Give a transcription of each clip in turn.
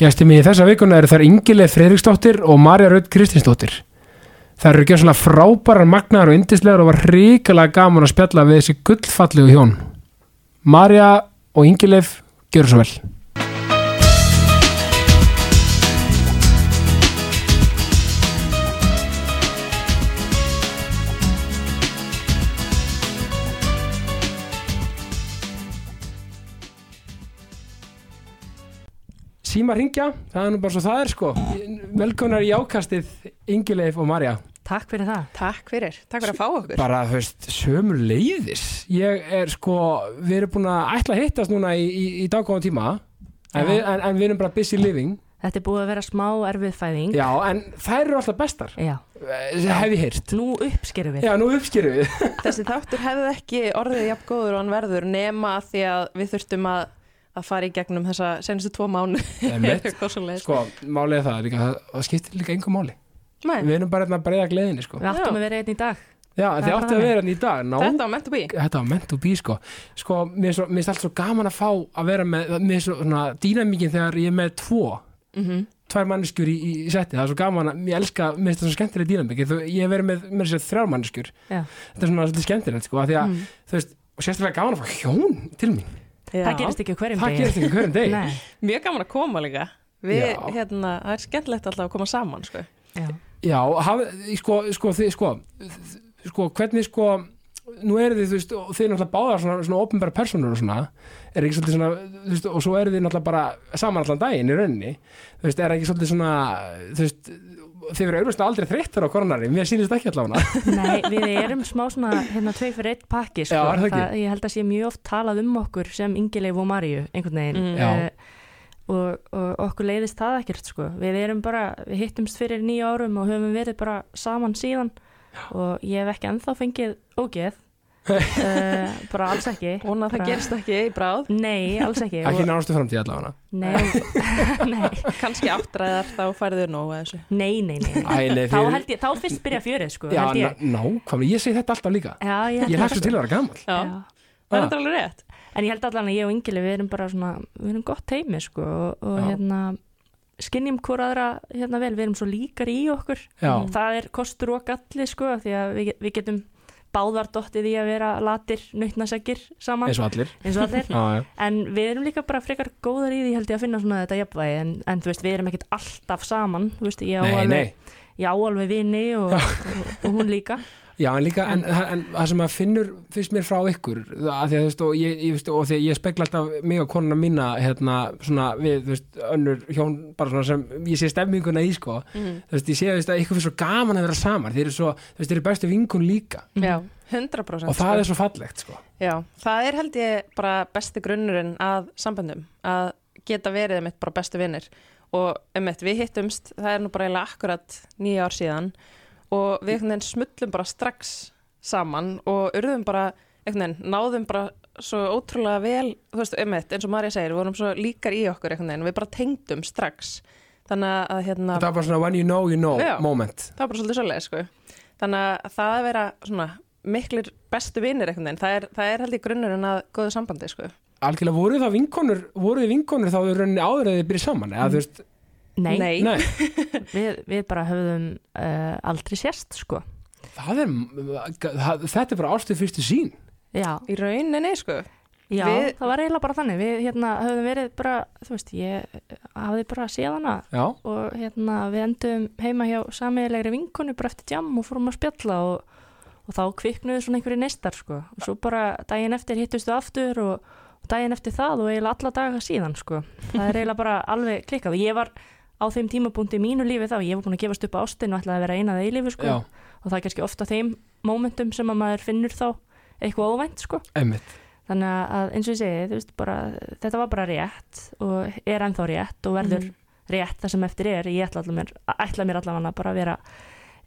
Gæsti mig í þessa vikuna eru þær Ingileif Fredriksdóttir og Marja Raut Kristinsdóttir. Þær eru gjössalega frábærar magnaðar og yndislegar og var ríkilega gaman að spjalla við þessi gullfallegu hjón. Marja og Ingileif, gjör svo vel. Síma ringja, það er nú bara svo það er sko. Velkonar í ákastið Ingileif og Marja. Takk fyrir það. Takk fyrir, takk fyrir að fá okkur. Bara, þú veist, sömur leiðis. Ég er sko, við erum búin að ætla að hittast núna í, í, í daggóðan tíma, en við, en, en við erum bara busy living. Þetta er búið að vera smá erfið fæðing. Já, en þær eru alltaf bestar, Já. Eh, hef ég heyrt. Nú uppskerum við. Já, nú uppskerum við. Þessi þáttur hefði ekki orðið jafn góður og hann verður nema því að við þurftum að, að fara í gegnum þessa senustu tvo mánu. Sko, málið er það, líka, það, það skiptir líka einhver máli. Nei, Við erum bara hérna að breyða gleðinni, sko. Við áttum að vera einn í dag. Já, er þið áttu að vera hérna í dag. Ná, þetta var meant to be. þetta var meant to be, sko. Sko, mér er mér finnst allt svo gaman að fá að vera með, mér er svo svona dýnamíkin þegar ég er með tvo. Mm tvær manneskjur í, í setti, það er svo gaman að ég elska, mér finnst það svo skemmtilega dýnamík ég hef verið með, með sér þrjár manneskjur Já. þetta er svona svolítið skemmtilegt sko, því að, Mm. þú veist, og sérstaklega gaman að fá hjón til mín, Það gerist ekki hverjum það gerist ekki hverjum deg Nei. Mjög gaman að koma líka. Við, Já. hérna, það er skemmtilegt alltaf að koma saman, sko. Já. já, haf, sko, sko, þið, sko sko, hvernig sko nú eru þið, þú veist, þið náttúrulega báðar svona, svona opinbæra personur og svona er ekki svolítið svona, þú veist, og svo eru þið náttúrulega bara saman allan daginn í rauninni þú veist, er ekki svolítið svona þú veist, þið verður auðvitað aldrei þreyttar á koronari, mér sýnist ekki allavega Nei, við erum smá svona hérna tvei fyrir eitt pakki sko. Já, það ég held að sé mjög oft talað um okkur sem Ingileif og Maríu einhvern veginn Mm. Eh, og, og okkur leiðist það ekkert sko. við erum bara, við hittumst fyrir nýja árum og höfum verið bara saman síðan og ég hef ekki ennþá fengið ógeð uh, bara alls ekki. Vona að það Bara- gerist ekki í bráð. Nei, alls ekki. Ekki og, nánastu framtíð allavega. Nei, nei, Kannski áttræðar þá færður nóg að þessu. nei, nei, nei. Æ, nei, Þá fyrir- held ég, þá fyrst byrja fjörið sko, Já, nákvæmlega, ég segi þetta alltaf líka. Já, ég, Ég hlakka svo til að vera gammal það er þetta alveg rétt. En ég held allan að ég og Ingili við erum bara svona, við erum gott heimi sko og, hérna skinnjum hvora aðra hérna vel, við erum svo líkar í okkur. Já. Það er kostur og galli sko því að við, við getum báðar dottið í að vera latir, nautnaseggir saman eins og allir eins og allir. Já, já. En við erum líka bara frekar góðar í því held ég að finna svona þetta jafnvægi en, en þú veist, við erum ekkert alltaf saman, þú veist, ég á Nei, alveg, nei, alveg vini og, og, og hún líka. Já, en líka en, en, það sem að finnur fyrst mér frá ykkur að því að þú veist, og ég, ég, og því ég spekla alltaf mig og konuna mína hérna, svona við, þú veist, önnur hjón bara svona sem, ég sé stemminguna í sko, Mm. þú veist, ég sé þú veist, að ykkur finnst svo gaman að vera saman, þeir eru svo þú veist, þeir eru bestu vinkun líka. Já, 100%. og það er svo fallegt sko. Já, það er held ég bara besti grunnurinn að samböndum að geta verið einmitt bara bestu vinnir og einmitt við hittumst, það er nú bara eiginlega akkurat nýja ár síðan og við smullum bara strax saman og urðum bara veginn, náðum bara svo ótrúlega vel, þú veist, einmitt, eins og Marja segir, við vorum svo líkar í okkur veginn, við bara tengdum strax þannig að hérna þetta var bara svona when you know you know Já. moment það var bara svolítið svolítið sko. þannig að það að vera svona miklir bestu vinnir einhvern veginn það er, það er held ég grunnurinn að góðu sambandi sko. algjörlega voru það vinkonur voru þið vinkonur þá þau rauninni áður að þið byrja saman eða þú veist, Nei, Nei. nei Við, við bara höfðum uh, aldrei sérst sko. það er, það, þetta er bara ástuð fyrstu sín Já, í rauninni sko. Já, Við- það var eiginlega bara þannig við hérna, höfðum verið bara, þú veist, ég hafði bara séð hana já, og hérna, við endum heima hjá samiðilegri vinkonu bara eftir jam og fórum að spjalla og, og þá kviknuðu svona einhverju neistar sko. og svo bara daginn eftir hittustu aftur og, og daginn eftir það og eiginlega alla daga síðan sko. það er eiginlega bara alveg klikkað og ég var á þeim tímapunkti í mínu lífi þá, ég var búin að gefast upp á ástin og ætlaði að vera einað eilífi sko. já, og það er kannski ofta þeim mómentum sem að maður finnur þá eitthvað óvænt sko. emmitt Þannig að eins og ég segi, þú veist, bara, þetta var bara rétt og er ennþá rétt og verður Mhm. rétt það sem eftir er. Ég ætla, mér, ætla mér allavega bara að vera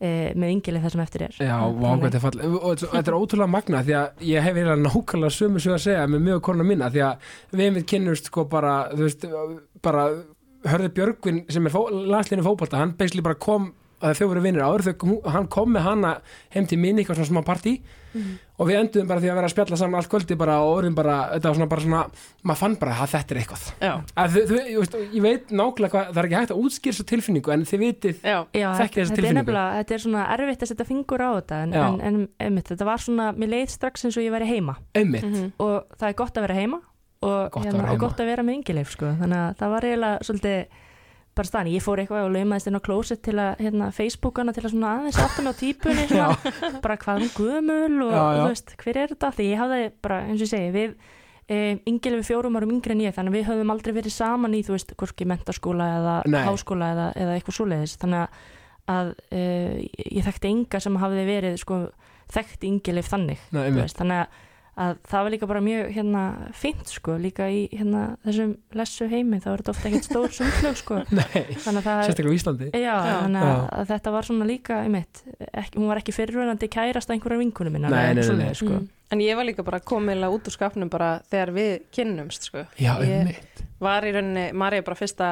e, með yngilið það sem eftir er. Já, Þannig- vá, hvað þetta er fall og þetta þetta er ótrúlega magna því að ég hef eiginlega nákvæmlega sömu sög að segja með mjög korna mína því að við Hörði Björgvin sem er fó, landslinu fótbolta, hann beisli bara kom að þau voru vinnir áður þau, hann kom með hana heim til mín eitthvað svona smá partí. Og við enduðum bara því að vera að spjalla saman allt kvöldi bara og orðum bara, þetta var svona bara svona maður fann bara að þetta er eitthvað. Þau, þau, ég, veist, ég veit nákvæmlega hvað það er ekki hægt að útskýra svo tilfinningu en þið vitið já, Já, Þekki þessa þetta er tilfinningu. nefnilega, þetta er svona erfitt að setja fingur á þetta en, en, en einmitt, þetta var svona, mér leið strax eins og ég væri heima. Einmitt, Mhm. og það er gott að vera heima og, Gott hérna, og gott að vera með yngileif sko. þannig að það var eiginlega svolítið bara staðan, ég fór eitthvað og laumaðist inn á klósett til að, hérna, Facebookana til að svona aðeins aftur með á típunni, svona, bara hvað hún gömul og, Já, já. og veist, hver er þetta? Því ég hafði bara, eins og ég segi, við um, yngilefi fjórum árum yngri en ég þannig að við höfum aldrei verið saman í, þú veist, hvorki mentaskóla eða Nei. háskóla eða, eða eitthvað svoleiðis, þannig að, uh, ég þekkti enga sem hafði verið sko, þekkti yngileif þannig Nei, veist, þannig að, að það var líka bara mjög hérna, fínt sko, líka í hérna, þessum lessu heimi, þá er þetta ofta ekkert stór sundlög sko, nei, þannig að það sérstaklega á Íslandi Já, Já. þannig að, Já. að þetta var svona líka einmitt, ekki, hún var ekki fyrirvunandi kærast einhverja vinkunum minna Nei, nei, nei, nei. sko. Mm. En ég var líka bara komiðlega út úr skapnum bara þegar við kynnumst sko. já, Ég- einmitt Var í rauninni, Marja bara fyrsta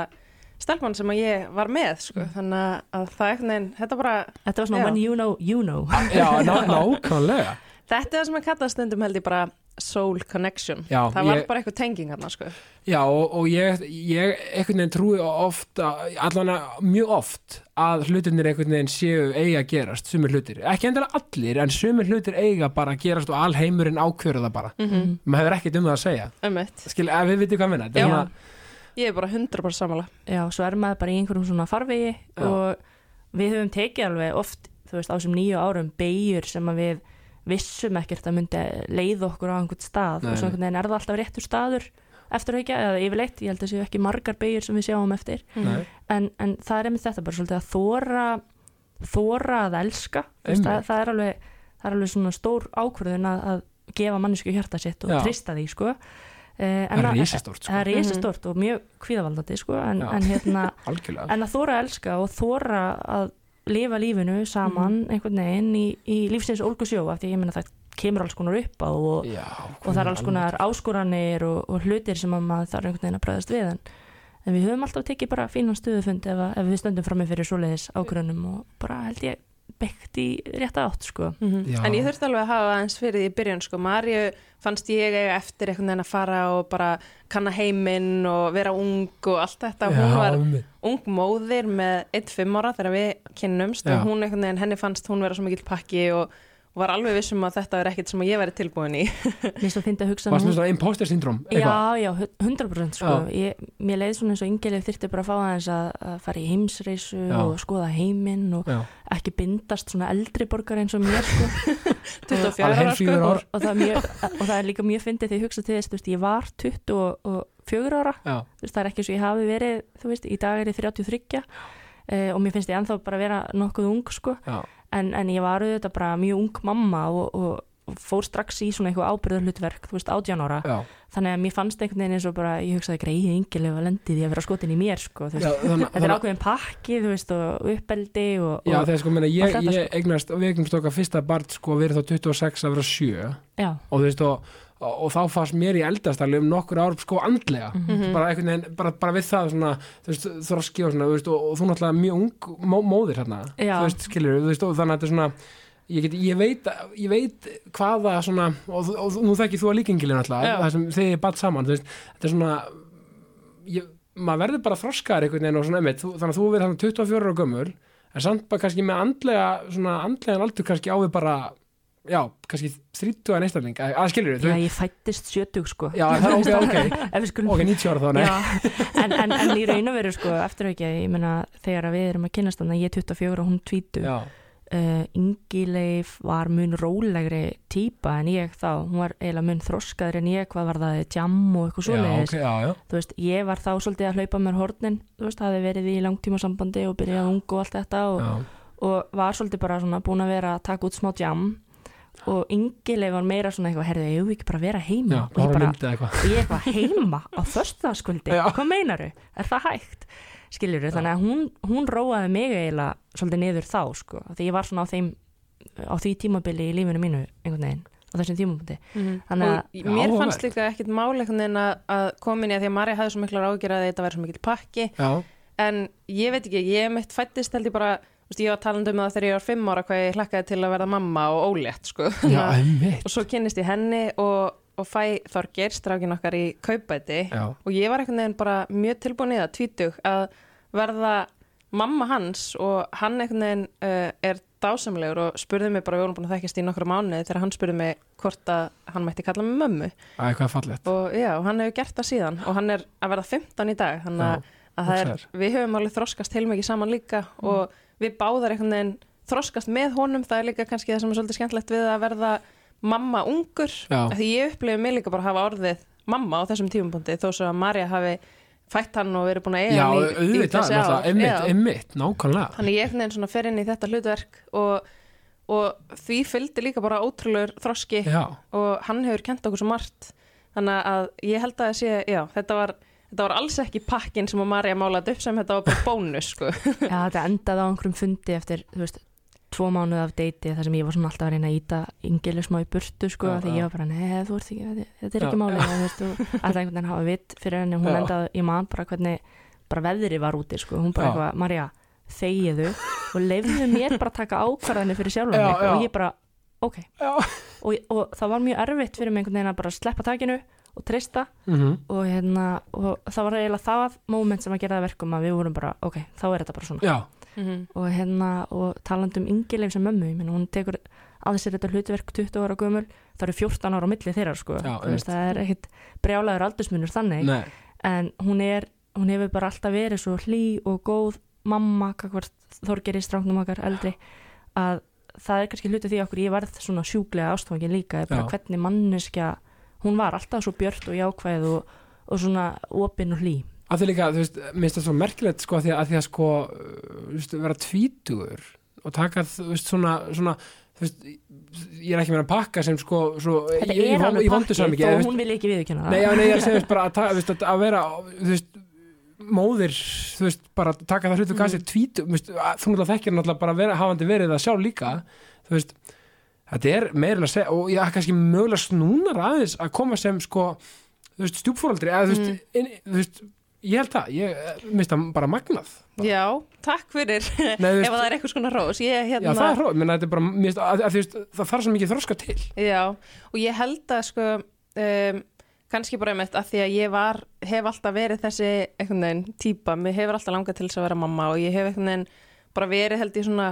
stelpann sem að ég var með sko. Mm. Þannig að það ekkert neginn, þetta bara Þetta var svona Já. when you know, you know já, ná, nákvæmlega Þetta er það sem að kalla stundum held ég bara soul connection. Já, Það var ég- bara eitthvað tenging hann sko. Já, og, og ég, ég einhvern veginn trúi ofta, allan að mjög oft að hlutinir einhvern veginn séu eiga að gerast, sumir hlutir. Ekki endilega allir, en sumir hlutir eiga bara að gerast og alheimurinn ákvörða það bara. Mm maður hefur ekkert um það að segja. Ummitt, skil, ef við vitið hvað minna Já. ég er bara 100% samanlega Já, svo er maður bara í einhverjum svona farvegi Já. og við höfum tekið alveg oft, þú veist, á þessum nýju árum beigur sem að við vissum ekkert að myndi leiða okkur á einhvern stað Nei, og svo nei. einhvern veginn er það alltaf réttur staður eftir að eða yfirleitt, ég held að séu ekki margar beigur sem við sjáum eftir Nei. en, en það er einmitt þetta bara svolítið að þóra þóra að elska Þú veist, það, Einmitt. það, er alveg, það er alveg svona stór ákvörðun að, að gefa mannesku hjarta sitt og Já. trista því sko. Eh, en það er að- það sko, er risastórt og mjög kvíðavaldandi sko, en, en, hérna, en að þóra að elska og þóra að lifa lífinu saman einhvern veginn í, í lífsins ólgu sjó af því ég meina það kemur alls konar upp á og, Já, og það er alls konar áskoranir og, og hlutir sem að maður þarf einhvern veginn að bregðast við en, en við höfum alltaf tekið bara fínan stöðufund ef, að- ef við stöndum frammi fyrir svoleiðis ákvörunum og bara held ég byggt í rétta átt sko Já. En ég þurfti alveg að hafa aðeins fyrir því í byrjun sko. Marju fannst ég eiga eftir einhvern veginn að fara og bara kanna heiminn og vera ung og allt þetta Já, hún var einmitt. ung móðir með 1-5 ára þegar við kynnumst Já. og hún einhvern veginn, henni fannst hún vera svo mikill pakki og var alveg vissum að þetta er ekkert sem ég væri tilbúin í Mér finnst að að hugsa Varstu hún- með svona imposter syndrom Já, já, hu- 100% sko. Já. ég, Mér leiði svona eins og yngileg þyrfti bara að fá aðeins að, að fara í heimsreisu Já. og skoða heiminn og Já. ekki bindast svona eldri borgar eins og mér sko. 24 Alveg ára sko og, og, það er mjög, og það er líka mjög fyndið þegar ég hugsa til þess, þú veist, ég var 24 ára veist, það er ekki svo ég hafi verið, þú veist, í dag er ég 33 uh, og mér finnst ég ennþá bara vera nokkuð ung, sko, já, en, en ég var auðvitað bara mjög ung mamma og, og, og fór strax í svona eitthvað ábyrðarhlutverk, þú veist, 18 ára. Já, þannig að mér fannst einhvern veginn eins og bara ég hugsaði greið yngilega að lendi því að vera skotin í mér, sko, já þannig, þetta er ákveðin pakki, þú veist, og uppeldi og, Já, og þegar sko, allt ég, ég eignast og við eignast okkar fyrsta barn sko verið þá 26 að vera 7 já, og þú veist og, og, þá fannst mér í eldastarli um nokkur ár sko andlega. Mhm. bara einhvern veginn, bara, bara við það svona, veist, þroski og svona, veist, og, og þú náttúrulega mjög ung mó, móðir hérna, þannig að þetta er svona ég, get, ég, veit, ég veit hvaða svona, og, og, og nú þekkir þú að líkingilin alltaf, sem þið er batt saman, veist, þetta er svona ég, maður verður bara þroskaðar einhvern veginn og svona einmitt, þú, þannig að þú verður þannig 24 ára gömul en samt bara kannski með andlega svona andlegan aldur kannski á við bara já, kannski 30 einstakling að, að skilur já, ég fættist 70, sko. Já, það er ok, ok, ok, 90 ára þá, Já, en, en, en í raun og veru sko eftir ekki, ég meina þegar að við erum að kynast þannig að ég er 24 og hún 20 Já, uh, Ingileif var mun rólegri típa en ég þá. Hún var eiginlega mun þroskaður en ég hvað var það jam og eitthvað já, svoleiðis. ok, já, já. Þú veist, ég var þá svolítið að hlaupa mér hornin þú veist, hafi verið í langtíma sambandi og byrjað ung og allt þetta og, Já, og var svolítið bara svona búin að vera að taka út smá jam og Ingileif var meira svona eitthvað, herðu, ég vil ekki bara vera heima? Já, og ég bara, ég eitthvað heima? Á föstuðaskvöldi, Já. hvað meinaru? Er það hægt? Skiljuru, þannig að hún, hún róaði mig eiginlega svolítið niður þá, sko, af því ég var svona á þeim á því tímabili í lífinu mínu einhvern veginn, á þessum tímabundi Þannig að- og mér fannst líka ekkit einhvern veginn að, að komin í að því að Marja hafði svo miklar ágjör að þetta væri svo mikill pakki. Já, en ég veit ekki, ég mitt fættist held ég bara ég var talandi um það þegar ég var fimm ára hvað ég hlakkaði til að verða mamma og ólétt sko. Já, og svo kynnist ég henni og, og fæ Þorgeir, strákin okkar í kaupæti Já, og ég var einhvern veginn bara mjög tilbúin í það, tvítug að verða mamma hans. Og hann einhvern veginn uh, er dásamlegur og spurði mig bara, við vorum búin að þekkjast í nokkra mánuði þegar hann spurði mig hvort að hann mætti kalla mig mömmu. Og já, og hann hefur gert það síðan. Og hann er að verða 15 í dag þannig að, að er, við höfum alveg þroskast heilmikið saman líka. Og við báðar einhvern veginn þroskast með honum. Það er líka kannski það sem er svolítið skemmtlegt við að verða mamma ungur. Af því ég upplifi mig líka bara að hafa orðið mamma á þessum tímupunkti þó svo að Marja hafi fætt hann og verið búin að eiga hann í, í þessi ár. einmitt, nákvæmlega. Þannig ég einhvern veginn svona fer inn í þetta hlutverk og, og því fylgdi líka bara ótrúlegur þroski Já, og hann hefur kent okkur svo margt. Þannig að ég held að það sé, já, þetta var þetta var alls ekki pakkin sem að Marja málaði upp sem þetta var bara bónus, sko. Já, þetta endaði á einhverjum fundi eftir, þú veist, tvo mánuð af deiti þar sem ég var svona alltaf að reyna að íta yngileg smá í burtu, sko, Já, því ég var bara, neða, þú ert ekki, þetta, er ekki málið, alltaf einhvern veginn hafa vitt fyrir henni, hún Já. endaði, ég man bara hvernig, bara veðri var úti, sko, hún bara eitthvað, Marja, þegiðu og leifðu mér bara að taka ákvarðanir fyrir sjálfum og ég bara, ok, og, og það var mjög erfitt fyrir mig einhvern veginn að bara sleppa takinu og treysta mm og, hérna, og það var eiginlega það moment sem að gera það að verkum að við vorum bara, ok, þá er þetta bara svona. Já, og hérna og talandi um yngileg sem mömmu, ég meina hún tekur að sér þetta hlutverk 20 ára gömul það eru 14 ára á milli þeirra sko. Já, Þú veist, það er ekkit brjálaður aldursmunur þannig. Nei, en hún er, hún hefur bara alltaf verið svo hlý og góð mamma, þorgeri stráknum okkar eldri að það er kannski hluti því okkur ég varð svona sjúklega ástfangin líka, er bara Já. hvernig manneskja hún var alltaf svo björt og jákvæð og, og svona opin og hlý að því líka, þú veist, mér finnst það svo merkilegt sko, að því að, að, því að sko, uh, þú veist, vera tvítugur og taka, þú veist, svona, svona þú veist, ég er ekki meira að pakka sem sko, svo, þetta í, er alveg í vondu pakki samhengi, þó þú veist, hún vil ekki viðkjöna Nei, já, nei, ég er að segja þú veist, bara að, þú veist, að, að vera þú veist, móðir þú veist, bara að taka það hlutu kannski mm. tvítu, þú veist, að- þú náttúrulega þekkir náttúrulega bara vera, hafandi verið það sjálf líka þú veist, þetta er meira en að segja og ég er kannski mögulega snúnar aðeins að koma sem sko, þú veist, stjúpfóraldri eða veist, Mm. þú veist ég held það, ég minnst það bara magnað. Já, takk fyrir. Nei, þú ef veist, það er eitthvað svona rós ég, já, hérna, það er hróð, menn þetta er bara finnst að, að, að, veist, það þarf svo mikið þroska til. Já, og ég held að sko um, kannski bara einmitt að því að ég var, hef alltaf verið þessi einhvern veginn típa, mér hefur alltaf langað til þess að vera mamma og ég hef einhvern veginn bara verið held ég svona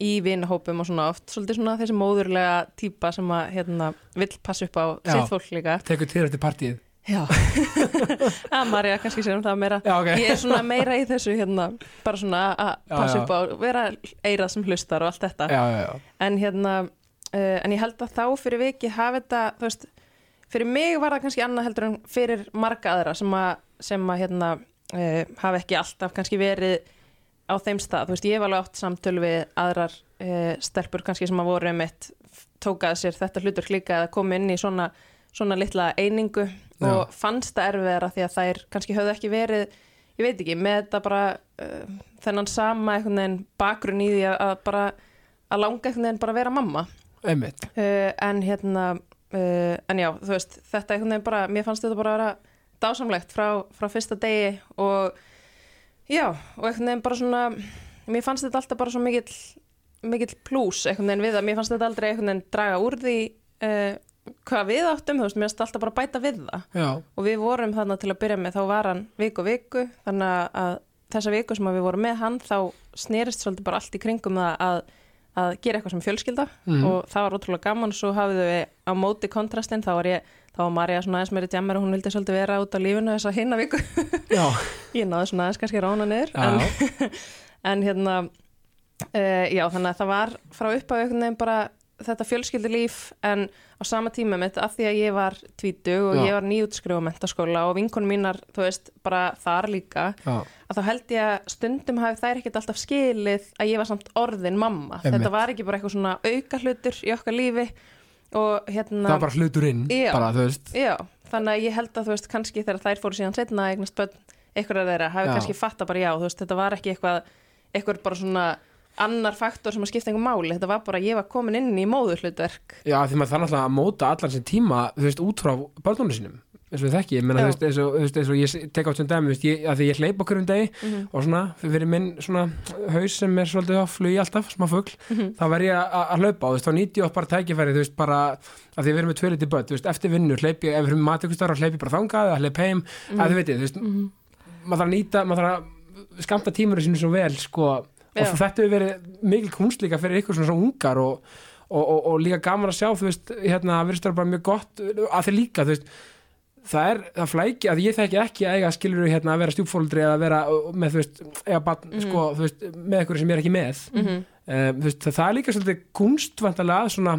í vinahópum og svona oft, svolítið svona þessi móðurlega típa sem að hérna vill passa upp á sitt fólk líka. Tekur til eftir partíið. Já, að Marja kannski sér um það meira. Já, ok, Ég er svona meira í þessu hérna, bara svona að passa já. upp á vera eirað sem hlustar og allt þetta. Já, já, já, en hérna uh, en ég held að þá fyrir vikið hafi þetta þú veist, fyrir mig var það kannski annað heldur en fyrir marga aðra sem að, sem að hérna uh, hafi ekki alltaf kannski verið á þeim stað, þú veist, ég hef alveg átt samtöl við aðrar uh, stelpur kannski sem að voru mitt tókað sér þetta hlutur líka að koma inn í svona, svona litla einingu og fannst það erfiðara því að þær kannski höfðu ekki verið ég veit ekki, með þetta bara uh, þennan sama einhvern veginn bakgrunn í því að, að bara að langa einhvern veginn bara að vera mamma. Einmitt. Uh, en hérna uh, en já, þú veist, þetta einhvern veginn bara mér fannst þetta bara að vera dásamlegt frá, frá fyrsta degi og já, og einhvern veginn bara svona mér fannst þetta alltaf bara svo mikill mikill plús einhvern veginn við að mér fannst þetta aldrei einhvern veginn draga úr því uh, hvað við áttum, þú veist, mér fannst alltaf bara bæta við það. Já, og við vorum þarna til að byrja með þá var hann viku viku þannig að þessa viku sem við vorum með hann þá snerist svolítið bara allt í kringum það að, að gera eitthvað sem fjölskylda Mhm. og það var ótrúlega gaman. Svo hafið við á móti kontrastinn þá var ég þá var Marja svona aðeins meiri djammer og hún vildi svolítið vera út á lífinu þessa hinna viku. Ég náði svona aðeins kannski rána niður en, en hérna uh, já þannig að það var frá upp af einhvern veginn bara þetta fjölskyldulíf en á sama tíma mitt af því að ég var tvítug og Já. ég var nýjútskrifa mentaskóla og vinkonum mínar, þú veist, bara þar líka já, að þá held ég að stundum hafi þær ekkert alltaf skilið að ég var samt orðin mamma Einmitt. þetta var ekki bara eitthvað svona auka hlutur í okkar lífi og hérna það var bara hluturinn Já. bara, þú veist Já, þannig að ég held að þú veist kannski þegar þær fóru síðan setna eignast börn einhverja þeirra hafi kannski fatta bara já, þú veist, þetta var ekki eitthvað eitthvað bara svona annar faktor sem að skipta einhver máli, þetta var bara að ég var komin inn í móðurhlutverk Já, því maður þarf náttúrulega að móta allan sem tíma, þú veist, út frá börnunum sínum eins og þekki, ég meina, Já. þú veist, eins og, þú ég tek átt sem dæmi, þú veist, ég, að því ég hleyp okkur um degi Mhm. og svona, fyrir minn svona haus sem er svolítið á flugi alltaf, smá fugl Mhm. þá verð ég að að hlaupa og þú veist, þá nýti ég oft bara tækifæri, þú veist, bara að því við erum með tvö liti börn, þú veist, eftir vinnu hleyp ég, ef við erum matökustar og hleyp ég bara þangað eða hleyp heim, að þið veitir, þú veist Mhm. maður þarf að nýta, maður þarf að skamta tímur sínu svo vel, sko og þetta hefur verið mikil kunst líka fyrir ykkur svona, ungar og, og, og, og líka gaman að sjá, þú veist, hérna það bara mjög gott, að þið líka, þú veist það er, það flæki, að ég þekki ekki að eiga skilur hérna að vera stjúpfóldri eða vera með, þú veist, eiga barn, Mhm. sko, þú veist, með ykkur sem ég er ekki með Mhm. um, þú veist, það er líka svolítið kunstvantalega að svona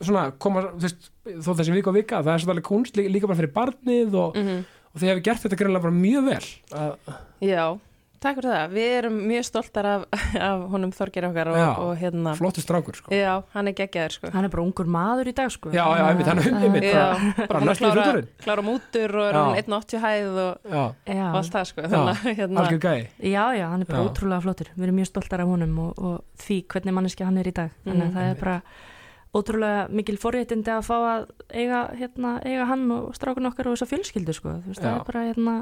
svona koma, þú veist, þó þessi vika og vika það er svolítið kunst líka, líka bara fyrir barnið og, Mhm. og þið hefur gert þetta greinlega bara mjög vel að, Já, takk fyrir það. Við erum mjög stoltar af, af honum Þorgir okkar og, Já. og hérna, flottu strákur sko. já, hann er geggjaður sko. hann er bara ungur maður í dag sko Já, já, einmitt, hann er Já, bara, bara næstu í fullorinn klára mútur og er Já. hann 1.80 hæð og, Já, já, og allt það sko. Þannig að hérna, já, já, hann er bara Já. ótrúlega flottur við erum mjög stoltar af honum og, og því hvernig manneski hann er í dag þannig að Mhm. það er bara ótrúlega mikil forréttindi að fá að eiga, hérna, eiga hann og strákun okkar og þessa fjölskyldu sko. Þú veist, það Já. er bara hérna,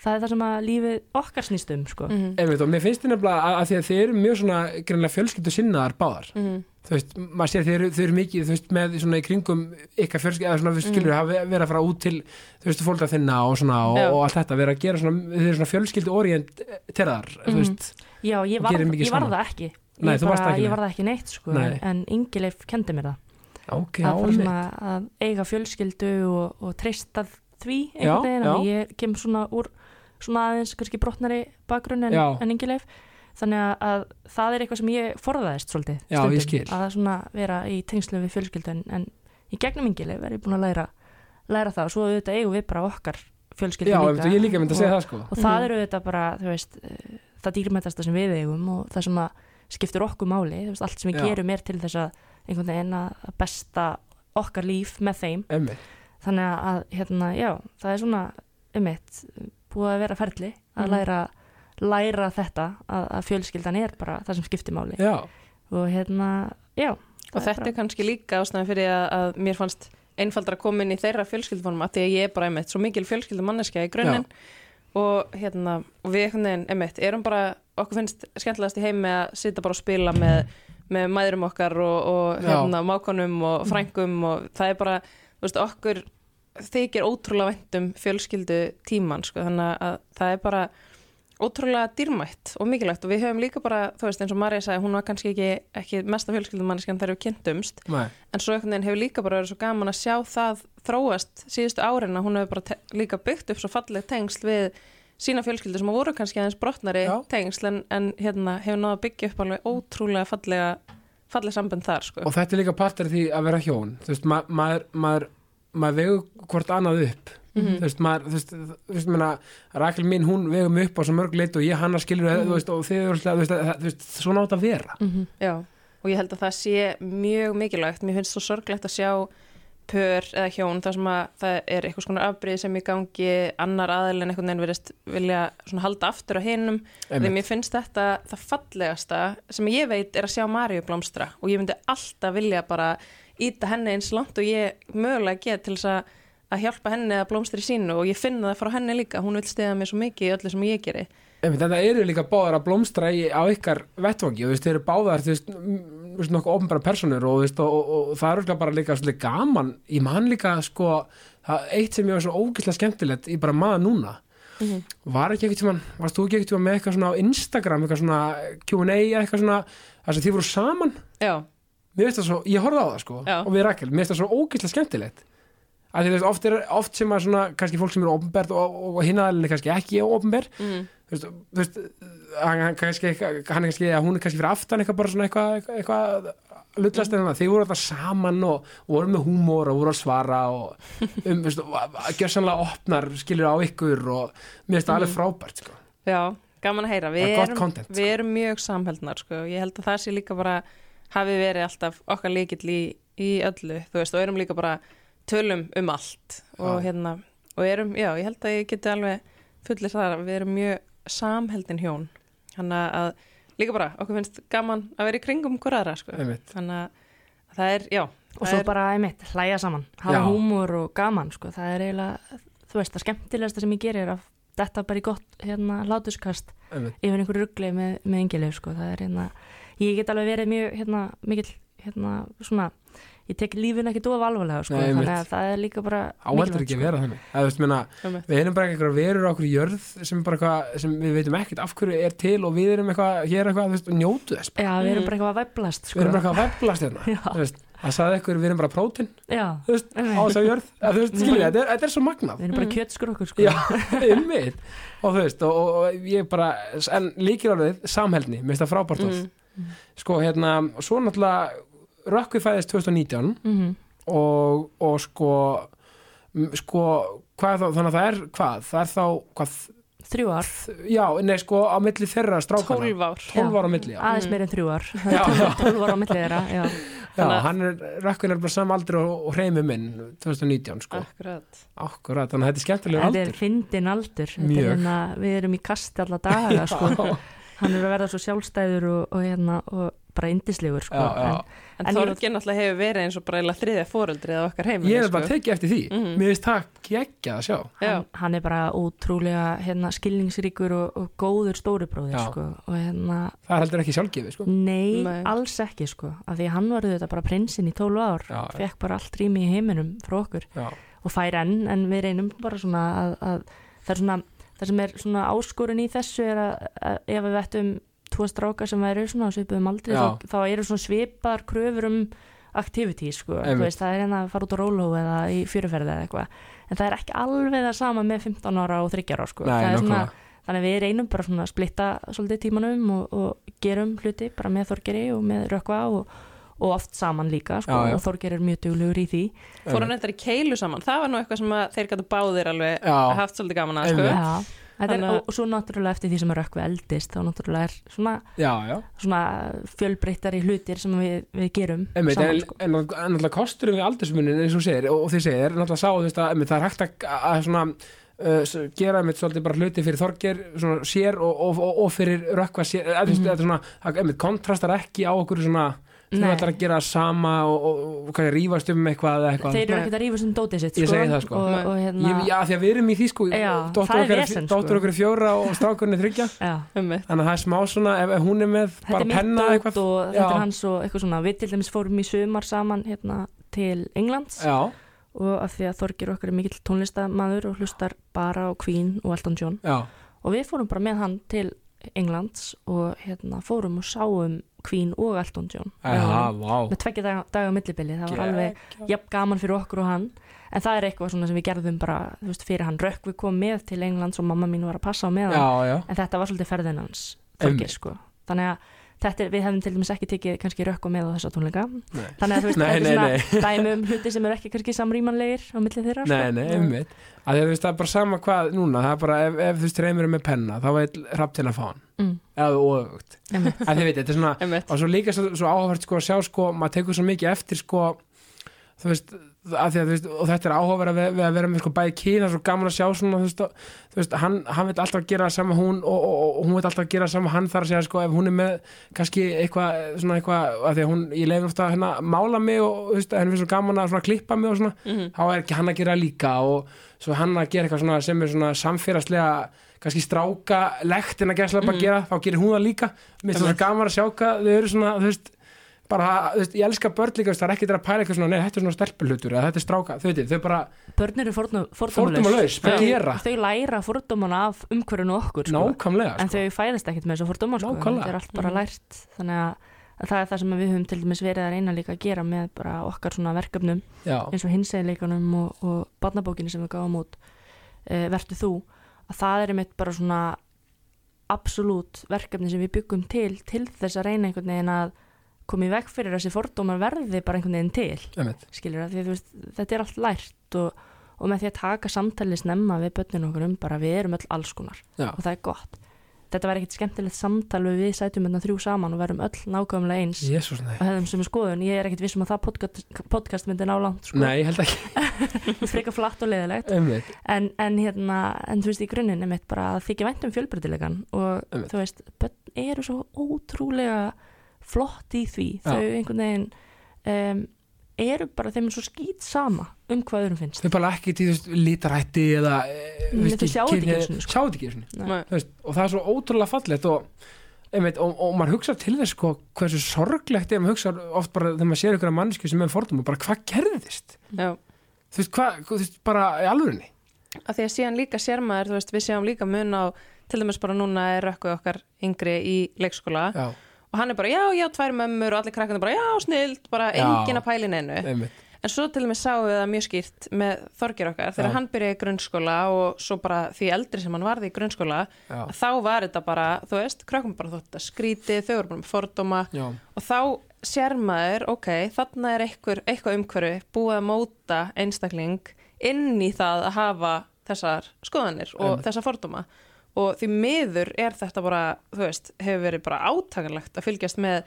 það er það sem að lífið okkar snýst um sko. mhm, Einmitt, og mér finnst þið nefnilega að, að því að þið eru mjög svona greinlega fjölskyldu sinnaðar báðar mhm, þú veist, maður sér þið eru, þið eru mikið þú veist, með svona í kringum ykkar fjölskyldu eða svona, þú veist, Mm. skilur, hafa verið að fara út til þú veist, fólk að þinna og svona og, og allt þetta, verið að gera svona, þið eru svona fjölskyldu orienterar, þú Mhm. veist Já, ég var, ég var það ekki Nei, ég, þú varst bara, ekki ég neitt. var það ekki neitt sko, Nei. en Ingileif kendi mér það ok, að, að eiga fjölskyldu og, og treysta því einhvern veginn og ég kem svona úr svona aðeins kannski brotnari bakgrunn en, en Ingileif. Þannig að, að það er eitthvað sem ég forðaðist svolítið Já, stundum, að svona vera í tengslu við fjölskyldu en, en í gegnum Ingileif er ég búin að læra læra það. Og svo auðvitað eigum við bara okkar fjölskyldu já, líka. ég líka og, það sko. og það Mhm. eru auðvitað bara veist, eh, það dýrmætasta sem við eigum og það sem að skiptur okkur máli veist, allt sem við Já. gerum er til þess að einhvern veginn að besta okkar líf með þeim. Einmitt, þannig að hérna, já, það er svona ummitt, búið að vera ferli að Mhm. læra, læra þetta að, að fjölskyldan er bara það sem skiptir máli. Já, og hérna, já og er þetta er kannski líka ástæðan fyrir að, að mér fannst einfaldra að koma inn í þeirra fjölskylduform að því að ég er bara einmitt svo mikil fjölskyldu manneskja í grunninn. Og hérna og við einhvern veginn einmitt erum bara okkur finnst skemmtilegast í heimi að sitja bara og spila með, með mæðurum okkar og, og hérna mákonum og frængum og það er bara, veist, okkur þykir ótrúlega væntum fjölskyldu tíman, sko, þannig að það er bara ótrúlega dýrmætt og mikilvægt. Og við höfum líka bara, þú veist, eins og Marja sagði, hún var kannski ekki, ekki mesta fjölskyldumanniskan þegar við kynntumst. Nei, en svo einhvern veginn hefur líka bara verið svo gaman að sjá það þróast síðustu árin að hún hefur bara líka byggt upp svo falleg tengsl við sína fjölskyldu sem voru kannski aðeins brotnari Já. tengsl en, en hérna hefur náða byggja upp alveg ótrúlega fallega falleg sambönd þar sko. og þetta er líka partur því að vera hjón þú veist, ma maður maður, maður vegur hvort annað upp Mhm. þú veist, maður, þú veist, þú veist, menna, Rakel mín, hún vegum upp á svo mörg lit og ég hann að skilur, Mhm. þú veist, og þið, þú veist, þú veist, það- svona átt að vera mm Já, og ég held að það sé mjög mikilvægt, mér finnst svo sorglegt að sjá pör eða hjón þar sem að það er eitthvað svona afbrið sem í gangi annar aðilin einhvern veginn verist vilja svona halda aftur á því Einmitt. mér finnst þetta það fallegasta sem ég veit er að sjá Maríu blómstra og ég myndi alltaf vilja bara íta henni eins langt og ég mögulega get til þess að að hjálpa henni að blómstra í sínu og ég finna það frá henni líka, hún vil stiða mér svo mikið í öllu sem ég geri Einmitt, Þetta eru líka báðar að blómstra í, á ykkar vettvangi, m- þú veist, nokkuð ofnbæra personur og, veist, og, og, og það er bara líka gaman, ég man líka sko, það eitt sem ég var svo ógislega skemmtilegt í bara maður núna var ekki ekkert tímann, varst þú ekki ekkert með eitthvað svona á Instagram, eitthvað svona Q&A eitthvað svona, þar sem þið voru saman? Já, svo, ég horfði á það sko Já. og við Rakel, mér veist það svo ógislega skemmtilegt. Að því veist, oft, er, oft sem að svona kannski fólk sem eru ofnbært og, hinnaðalinni kannski ekki ofnbær mm. þú veist, þú veist hann, hann, kannski, hann kannski, að hún er kannski fyrir aftan eitthvað bara svona eitthvað eitthvað, lullast en það, þið voru alltaf saman og, og voru með húmór og voru að svara og um, veist, að gjör sannlega opnar skilur á ykkur og mér finnst það alveg frábært sko. Já, gaman að heyra. Við er erum, content, sko. við erum mjög samhældnar, sko. Ég held að það sé líka bara, hafi verið alltaf okkar líkill í, í öllu, þú veist, og erum líka bara tölum um allt og Já. hérna, og erum, já, ég held að ég geti alveg fullir það að við erum mjög samheldin hjón. Þannig að líka bara, okkur finnst gaman að vera í kringum hver aðra, sko. Þannig að það er, já. og það svo er, bara einmitt, hlæja saman hafa Já. húmor og gaman sko. það er eiginlega þú veist, það skemmtilegasta sem ég gerir er að þetta bara í gott hérna látuskast einmitt. yfir einhverju ruggli með, með engilegu sko. það er hérna, ég get alveg verið mjög hérna, mikill, hérna, svona ég tek lífin ekki dofa alvarlega sko. Nei, þannig að það er líka bara áheldur ekki að vera þannig. Þú veist, meina, við erum bara einhverja verur á okkur jörð sem, bara eitthvað, sem við veitum ekkert af hverju er til og við erum eitthvað, hér eitthvað, veist, njótu þess Já, við erum Mhm. bara eitthvað að veblast sko. við erum bara eitthvað að veblast hérna. Það sagði eitthvað, við erum bara prótin á þess að jörð. Þetta er, er svo magnað. Við erum bara Mm. kjötskur okkur sko. já, og þú veist, og, og, og ég bara en líkir orðið, samheldni, mér finnst það frábært orð. Mm. sko, hérna, svo náttúrulega Rökkvi fæðist 2019 mm og, og sko sko, hvað er þá, þannig að það er hvað, það er þá, hvað? Þrjú ár, já, nei, sko, á milli þeirra strákana 12 ár. 12 ára á milli, já, aðeins meir en þrjú ár. 12 ára á milli þeirra já. já hann er, Rökkvin er bara sam aldrei og, og hreimi minn 2019, sko, Akkurat. Akkurat þannig að þetta er skemmtilega Þetta er aldur. fyndin aldur. Þetta er hérna, Við erum í kasti alla daga sko. Hann er að verða svo sjálfstæður og, og, hérna, og bara indislegur sko. Já, já. En, En Þorgir náttúrulega hefur verið eins og bara þriðja fóreldrið á okkar heimili ég sko. bara tekið eftir því Mhm. mér finnst það geggja að sjá hann, hann er bara ótrúlega hérna, skilningsríkur og, og góður stóribróðir sko. og hérna það er heldur ekki sjálfgefið, sko Nei, Nei. alls ekki sko af því hann var þetta bara prinsinn í 12 ár Já, já. fekk bara allt rými í heiminum frá okkur já, og fær enn en við reynum bara svona að, að það er svona það sem er svona áskorun í þessu er að, að ef við vettum tvo strákar sem væri svona á svipuðum aldrei Já. þá, þá eru svona svipar kröfur um activities sko, veist, það er hérna að fara út á róló eða í fyrirferði eða eitthvað. En það er ekki alveg það sama með 15 ára og 30 ára sko, nei, það er svona þannig að við reynum bara svona að splitta svolítið tímanum og, og gerum hluti bara með Þorgeri og með Rökkva og, og oft saman líka sko, Já, já. og Þorgeri er mjög duglegur í því. Fór hann eitthvað í keilu saman? Það var nú eitthvað sem að þeir gætu báðir alveg Já. haft svolítið gaman að sko. Þetta er, og, og svo náttúrulega eftir því sem að Rökkvi eldist þá náttúrulega er svona, svona fjölbreyttari hlutir sem við, við gerum Einmitt, saman en, sko. en, en náttúrulega kosturum við aldursmunin eins og segir og, og þið segir, náttúrulega sá veist, að, það er hægt að, að svona, uh, gera einmitt svolítið bara hluti fyrir svona, sér og, og, fyrir Rökkva sér, mm Mhm. þetta er svona að, einmitt, kontrastar ekki á okkur svona þú Nei. ætlar að gera sama og, og, og hvað, rífast um eitthvað eða eitthvað. Þeir eru ekkert að rífa sem dótið sitt Ég sko, segi það, sko. og, hérna Ég, já, því að við erum í því sko. Já, dóttur okkar, sko. fjóra og strákurinn er þryggja þannig að það er smá svona, ef, ef hún er með þetta bara er penna eitthvað. og þetta er hans og eitthvað svona. Við til dæmis fórum í sumar saman hérna, til Englands. Já, og af því að Þorgir okkar er mikill tónlistamaður og hlustar bara á Queen og Elton John. Já, og við fórum bara með hann til Englands og hérna, fórum og sáum Queen og Elton John með honum. vá með tveggja daga, daga millibili það var alveg jafn gaman fyrir okkur og hann en það er eitthvað svona sem við gerðum bara veist, fyrir hann rökk við kom með til Englands og mamma mín var að passa á með hann Já, já, en þetta var svolítið ferðin hans Einmitt. Þorgeir, sko. þannig að þetta er, við hefum til dæmis ekki tekið kannski rökk og með á þessa tónleika. Nei. þannig að þú veist, Nei, þetta nei, er svona dæmi um hluti sem eru ekki kannski samrýmanlegir á milli þeirra Nei, sko. nei, einmitt. Að þú veist það er bara sama hvað núna það er bara ef, ef þú veist reymur með penna þá veit hrapt til að fá hann. Mm, eða einmitt. að þið veit, þetta er svona og svo líka svo, svo áhugavert sko að sjá sko maður tekur svo mikið eftir sko þú veist, að að veist og þetta er áhugaverð við að vera með sko bæði kína svo gaman að sjá svona veist, veist hann, hann veit alltaf gera það sama hún og, og, og hún veit alltaf gera það sama hann þar að segja sko ef hún er með kannski eitthvað svona eitthvað að því að hún, ég leifir ofta að hérna mála mig og henni finnst svo gaman að svona klippa mig og svona Mhm. þá er ekki hann að gera það líka og svo hann að gera eitthvað svona sem er svona samfélagslega kannski stráka lekt en að gera mm. Mhm. gera, þá gerir hún það líka mér finnst það svo gaman að sjá hvað þau eru svona þú veist, bara, þú veist, ég elska börn líka það er ekki að pæla eitthvað svona, nei, þetta er svona stelpulhutur eða þetta er stráka, þau veit, þau bara börn eru fordómalaus Þau- gera þau læra fordómana af umhverjunu okkur sko. nákvæmlega, en sko. þau fæðist ekkert með þessu fordóma sko. Þetta er allt bara Mhm. lært þannig að, að það er það sem við höfum til dæmis verið að reyna líka að gera með bara okkar svona verkefnum já, eins og hinsegleikunum og, og barnabókinu sem við gáum út e, Vertu þú að það er einmitt bara svona absolutt verkefni sem við byggum til til þess að reyna einhvern veginn að koma í veg fyrir þessi fordómar verði bara einhvern veginn til skilur að því veist, þetta er allt lært og, og með því að taka samtali snemma við börnin okkur um bara við erum öll alls konar já, og það er gott. Þetta var ekkit skemmtilegt samtal við við sætum hérna þrjú saman og verum öll nákvæmlega eins nei. og hefðum sem skoðun, ég er ekkit vissum að það podcast, podcast myndi ná langt sko, nei, ég held ekki, frekar flatt og leiðilegt. Einmitt. En, en hérna, en þú veist í grunninn einmitt bara að þykja vænt um fjölbreytilegan og Einmitt. þú veist, börn eru svo ótrúlega flott í því, Já. þau einhvern veginn um, eru bara þeim er svo skýt sama um hvað öðrum finnst. Þau bara ekki til þess litarætti eða e, Nei, veist þau ekki, sjá þetta ekki sko. og það er svo ótrúlega fallegt og, einmitt, og, og maður hugsa til þess sko, hversu sorglegt er maður hugsa oft bara þegar maður sér ykkur mannsku sem er fordum og bara hvað gerðist? Já. þú veist, hvað, þú veist, bara í alvörinni að því að síðan líka sér maður, þú veist, við séum líka mun á, til dæmis bara núna er rökkuð okkar yngri í leikskóla. Já, og hann er bara, já, já, tvær mömmur og allir krakkandi bara, já, snild, bara engin að pæli neinu. einmitt. En svo til dæmis sáum við það mjög skýrt með Þorgir okkar, þegar Já. hann byrjaði grunnskóla og svo bara því eldri sem hann varði í grunnskóla, þá var þetta bara, þú veist, krakkum bara þótt að skríti, þau voru bara með fordóma. Já, og þá sér maður, ok, þarna er eitthvað, eitthvað umhverfi búið að móta einstakling inn í það að hafa þessar skoðanir og Einmitt. þessar fordóma og því miður er þetta bara, þú veist, hefur verið bara átakanlegt að fylgjast með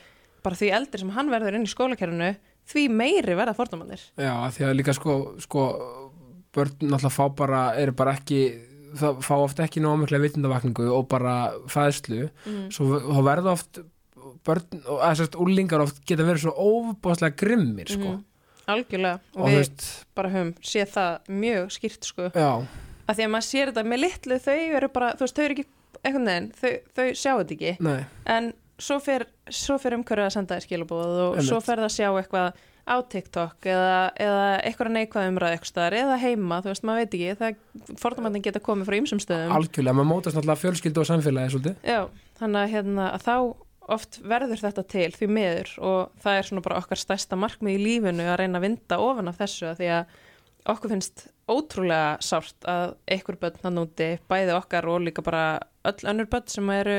bara því eldri sem hann verður inn í skólakerfinu því meiri verða fordómanir já, því að líka sko, sko börn náttúrulega fá bara, eru bara ekki það fá oft ekki nóg mikla vitundavakningu og bara fæðslu mm. svo þá verða oft börn, að sérst úlingar oft geta verið svo óbúðslega grimmir sko. Mhm. algjörlega og, og við veist, bara höfum séð það mjög skýrt sko já, að því að maður sér þetta. Með litlu þau eru bara, þú veist, þau eru ekki einhvern veginn, þau, þau sjá þetta ekki. Nei. En svo fer, svo fer umhverfið að senda þér skilabóð og Einmitt. svo fer það að sjá eitthvað á TikTok eða, eða eitthvað neikvæð umræð eitthvað eða heima, þú veist, maður veit ekki. Það fordómandinn geta komið frá ýmsum stöðum. Algjörlega, maður mótast náttúrulega fjölskyldu og samfélagi svolítið. Já, þannig að, hérna, að þá oft verður þetta til því miður og það er svona bara okkar stærsta markmið í lífinu að reyna að vinda ofan af þessu að því að okkur finnst ótrúlega sárt að einhver börn að núti, bæði okkar og líka bara öll önnur börn sem eru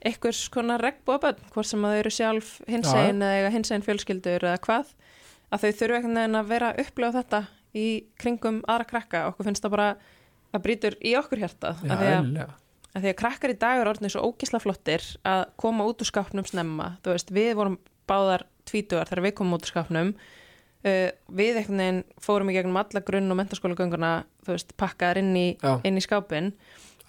einhvers konar regnbúa börn, hvort sem að þau eru sjálf hinsegin eða eiga hinsegin fjölskyldur eða hvað, að þau þurfu einhvern veginn að vera að upplifa þetta í kringum aðra krakka, okkur finnst það bara það brýtur í okkur af því að eðlilega. að því að krakkar í dag eru orðinni svo ógisla flottir að koma út úr skápnum snemma. Þú veist, við vorum báðar tvítugar þegar við komum út úr skápnum uh, við einhvern veginn fórum í gegnum alla grunn og veist, pakkaðar inn í, í skápin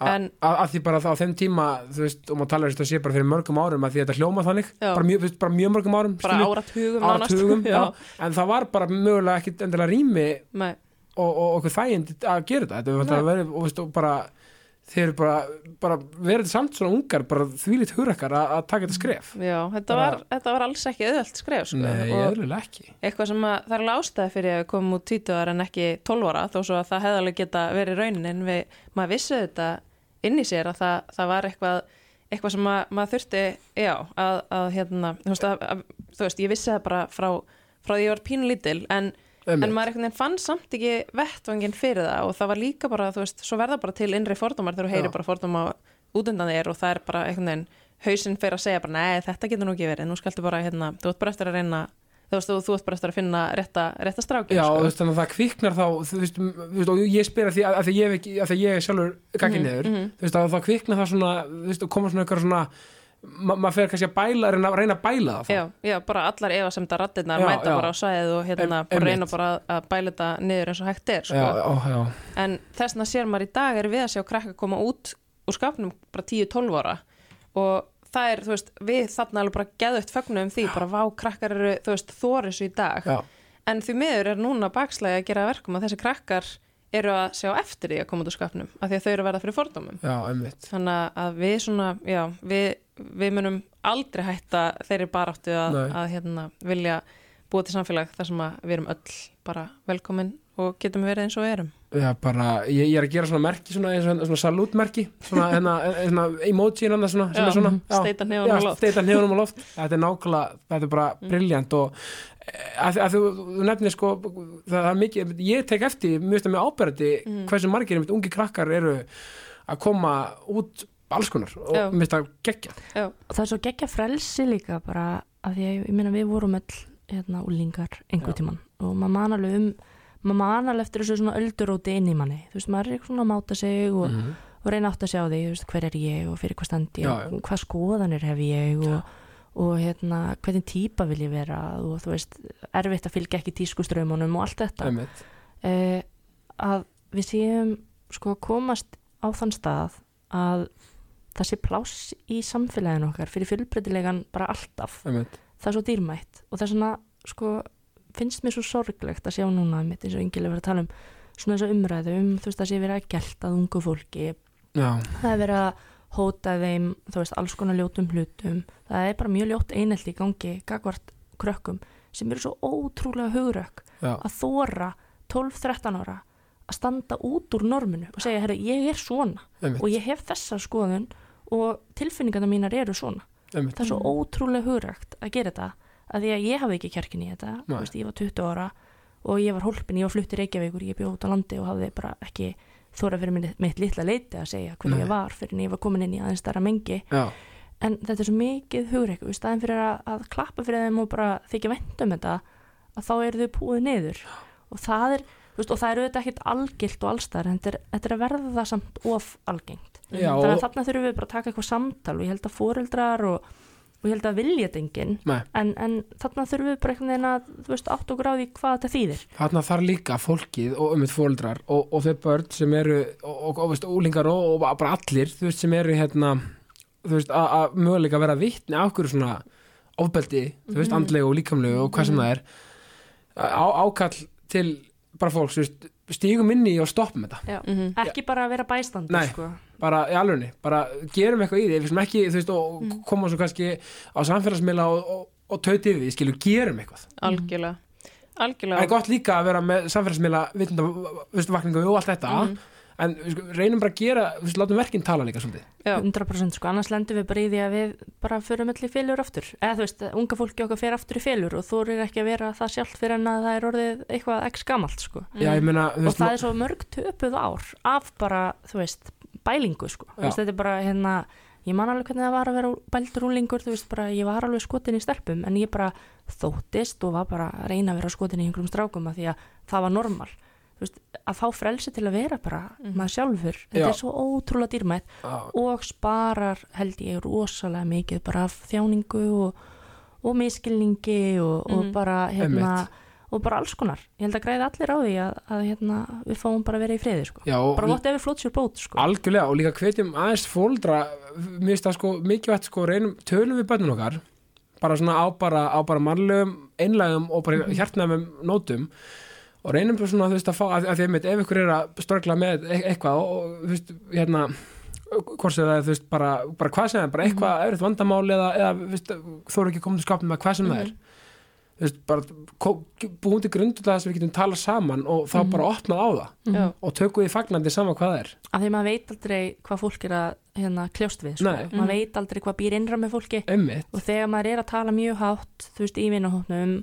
að því bara þá á þeim tíma þú veist, og maður talar þess að sé bara fyrir mörgum árum að því þetta hljóma þannig, bara mjög, bara mjög mörgum árum bara áratugum áratugum, já, já, en það var bara mögulega ekki endilega rými Nei, og, og okkur þægind að gera þetta. Þetta var og, og bara þeir eru bara, bara verið samt svona ungar bara þvílít hugrekkar að, að taka þetta skref já þetta, var, þetta var alls ekki auðvelt skref sko. Nei, eðlilega ekki eitthvað sem að það er alveg ástæði fyrir að við komum út tvítugar en ekki 12 ára þó svo að það hefði alveg geta verið raunin en við, maður vissi þetta inn í sér að það, það var eitthvað eitthvað sem að, maður þurfti já, að, að hérna þú veist, að, þú veist, ég vissi það bara frá, frá því ég var pínulítil en, en Einmitt. maður einhvern veginn fann samt ekki vettvangin fyrir það og það var líka bara, þú veist, svo verða bara til innri fordómar þegar þú heyrir bara fordóma út undan þér og það er bara einhvern veginn hausinn fyrir að segja bara, nei, þetta getur nú ekki verið nú skaltu bara, hérna, þú ert bara eftir að reyna þú veist, þú, ert bara eftir að finna rétta, rétta strákin Já, sko. þannig að það kviknar þá þú veist, og ég spyr að því að, því ég, að því ég sjálfur gaggi Mhm, niður mhm. þú veist, að það kviknar það svona þú veist, ma maður fer kannski að bæla, reyna, reyna að bæla það. Já, já, bara allar efasemda rattirnar Já, mæta já. bara á sæðið og hérna Em- reyna bara að- að bæla þetta niður eins og hægt er sko. já, en þess vegna sér maður í dag er við að sjá krakka koma út úr skapnum bara 10-12 ára. Og það er, þú veist, við þarna alveg bara geðugt fögnu um því, bara vá krakkar eru, þú veist, þóris í dag. Já, en því miður er núna bakslægi að gera að verkum að þessi krakkar eru að sjá eftir því að koma út úr skapnum af því að þau eru að verða fyrir fordómum. Já, þannig að við svona, já, við, við munum aldrei hætta þeirri baráttu að, að hérna, vilja búa til samfélag þar sem að við erum öll bara velkomin og getum verið eins og við erum. Já, bara, ég, ég er að gera svona merki svona, svona, svona salútmerki svona, hérna, hérna, emoji hérna svona, sem Já, er svona steita hnefanum á loft. steita hnefanum á loft þetta er nákvæmlega, þetta er bara Mm. briljant og eh, að, að þú, þú nefnir sko það er mikið, ég tek eftir mjög stað með ábyrði Mm. hversu margir einmitt, ungi krakkar eru að koma út alls konar og Já. mér finnst það geggja Já, og það er svo geggja frelsi líka bara að því að ég, ég meina við vorum öll hérna úlingar einhver Já. tíman og maður man alveg um maður man alveg eftir þessu svona ölduróti inn í manni þú veist, maður er eitthvað svona að máta sig og, Mhm. og reyna átt að sjá því, þú veist, hver er ég og fyrir hvað stend ég, Já, já. og hvað skoðanir hef ég og, og hérna, hvernig típa vil ég vera og þú veist, erfitt að fylgja ekki tískustraumunum og allt þetta einmitt eh, að við séum sko að komast á þann stað að það sé pláss í samfélaginu okkar fyrir fjölbreytilegan bara alltaf. Einmitt. Það er svo dýrmætt og það er svona sko finnst mér svo sorglegt að sjá núna mitt eins og yngilega verið að tala um svona þessa umræðu um þú veist að sé verið að gelta að ungu fólki. Já, það er verið að hóta þeim þú veist alls konar ljótum hlutum. Það er bara mjög ljótt einelt í gangi gagvart krökkum sem eru svo ótrúlega hugrökk já, að þóra 12-13 ára að standa út úr norminu og segja, herru, ég er svona einmitt, og ég hef þessa skoðun og tilfinningarna mínar eru svona. Einmitt. það er svo ótrúlega hugrægt að gera þetta að því að ég hafi ekki kjarkin í þetta veist, ég var 20 ára og ég var hólpin, ég var flutt í Reykjavíkur ég bjóð út á landi og hafði bara ekki þóra fyrir mitt, mitt litla leiti að segja hver Nei. ég var fyrir en ég var komin inn í aðeins stærra mengi. Já, en þetta er svo mikið hugræk í staðin fyrir að, að klappa fyrir þeim og bara þykja vænt um þetta að þá eru þau púið niður. Og það er, veist, og það er auðvitað ekkert algilt og allstæðar en þetta er, þetta er að verða það samt of algengt já, þannig að þarna þurfum við bara að taka eitthvað samtal og ég held að foreldrar og, og ég held að vilja þetta enginn en, en þarna þurfum við bara einhvern veginn að þú veist, átt og gráði hvað þetta þýðir þarna þarf líka fólkið og um eitt fóldrar og, og þau börn sem eru og, og, úlingar og, bara allir þú veist, sem eru hérna þú veist, að- að möguleika vera vittni á okkur svona ofbeldi, þú veist, Mhm. andlegu og líkamlegu og hvað sem Mhm. það er á, ákall til bara fólks, þú veist, stígum inn í og stoppum þetta Já. Mhm. ekki bara að vera bæstandi Nei. sko. bara í alvegni, bara gerum eitthvað í því við sem ekki, þú veist, og Mm. koma svo kannski á samfélagsmiðla og, og, og tauti yfir því, skilur, gerum eitthvað algjörlega það algjörlega er gott líka að vera með samfélagsmiðla vitundavakningu og allt þetta Mhm. En við sko, reynum bara að gera, við látum verkinn tala líka svolítið Já. 100% sko, annars lendum við bara í því að við bara förum allir félur aftur eða þú veist, unga fólki okkar fer aftur í félur og þú er ekki að vera það sjálft fyrir en að það er orðið eitthvað x gamalt sko. já, ég meina, þú og veist, það er svo mörg töpuð ár af bara, þú veist, bælingu sko. Þú veist, þetta er bara hérna ég man alveg hvernig það var að vera bældur úlingur þú veist bara, ég var alveg skotin í stelpum en ég bara þóttist og var bara að reyna að vera skotin í einhverjum strákum að því að það var normal veist, að fá frelsi til að vera bara Mhm. maður sjálfur, þetta Já. er svo ótrúlega dýrmætt á, og sparar held ég rosalega mikið bara af þjáningu og, og miskilningi og, og Mhm. bara hérna Einmitt. og bara alls konar, ég held að græða allir á því að, að hérna, við fáum bara að vera í friði sko. já, bara whatever floats your boat sko. algjörlega og líka hvetjum aðeins fóldra mér finnst það sko mikilvægt sko reynum, tölum við bönnum okkar bara svona á bara, á bara mannlegum einlægum og bara hjartnæmum nótum og reynum bara svona þú veist að fá að, að því að ef ykkur er að strögla með e eitthvað og, þú veist hérna hvort sem það er þú veist bara, bara hvað sem það er bara eitthvað mm -hmm. vandamál eða, eða þú veist, þú eru ekki komin til skapnum með hvað sem það er. Þú veist bara búum til grund til þess að við getum tala saman og þá bara opnað á það. Já. og tökum því fagnandi saman hvað það er. Að því maður veit aldrei hvað fólk er að hérna, kljóst við sko. Maður veit aldrei hvað býr innra með fólki. Einmitt, og þegar maður er að tala mjög hátt þú veist, í vinahóknum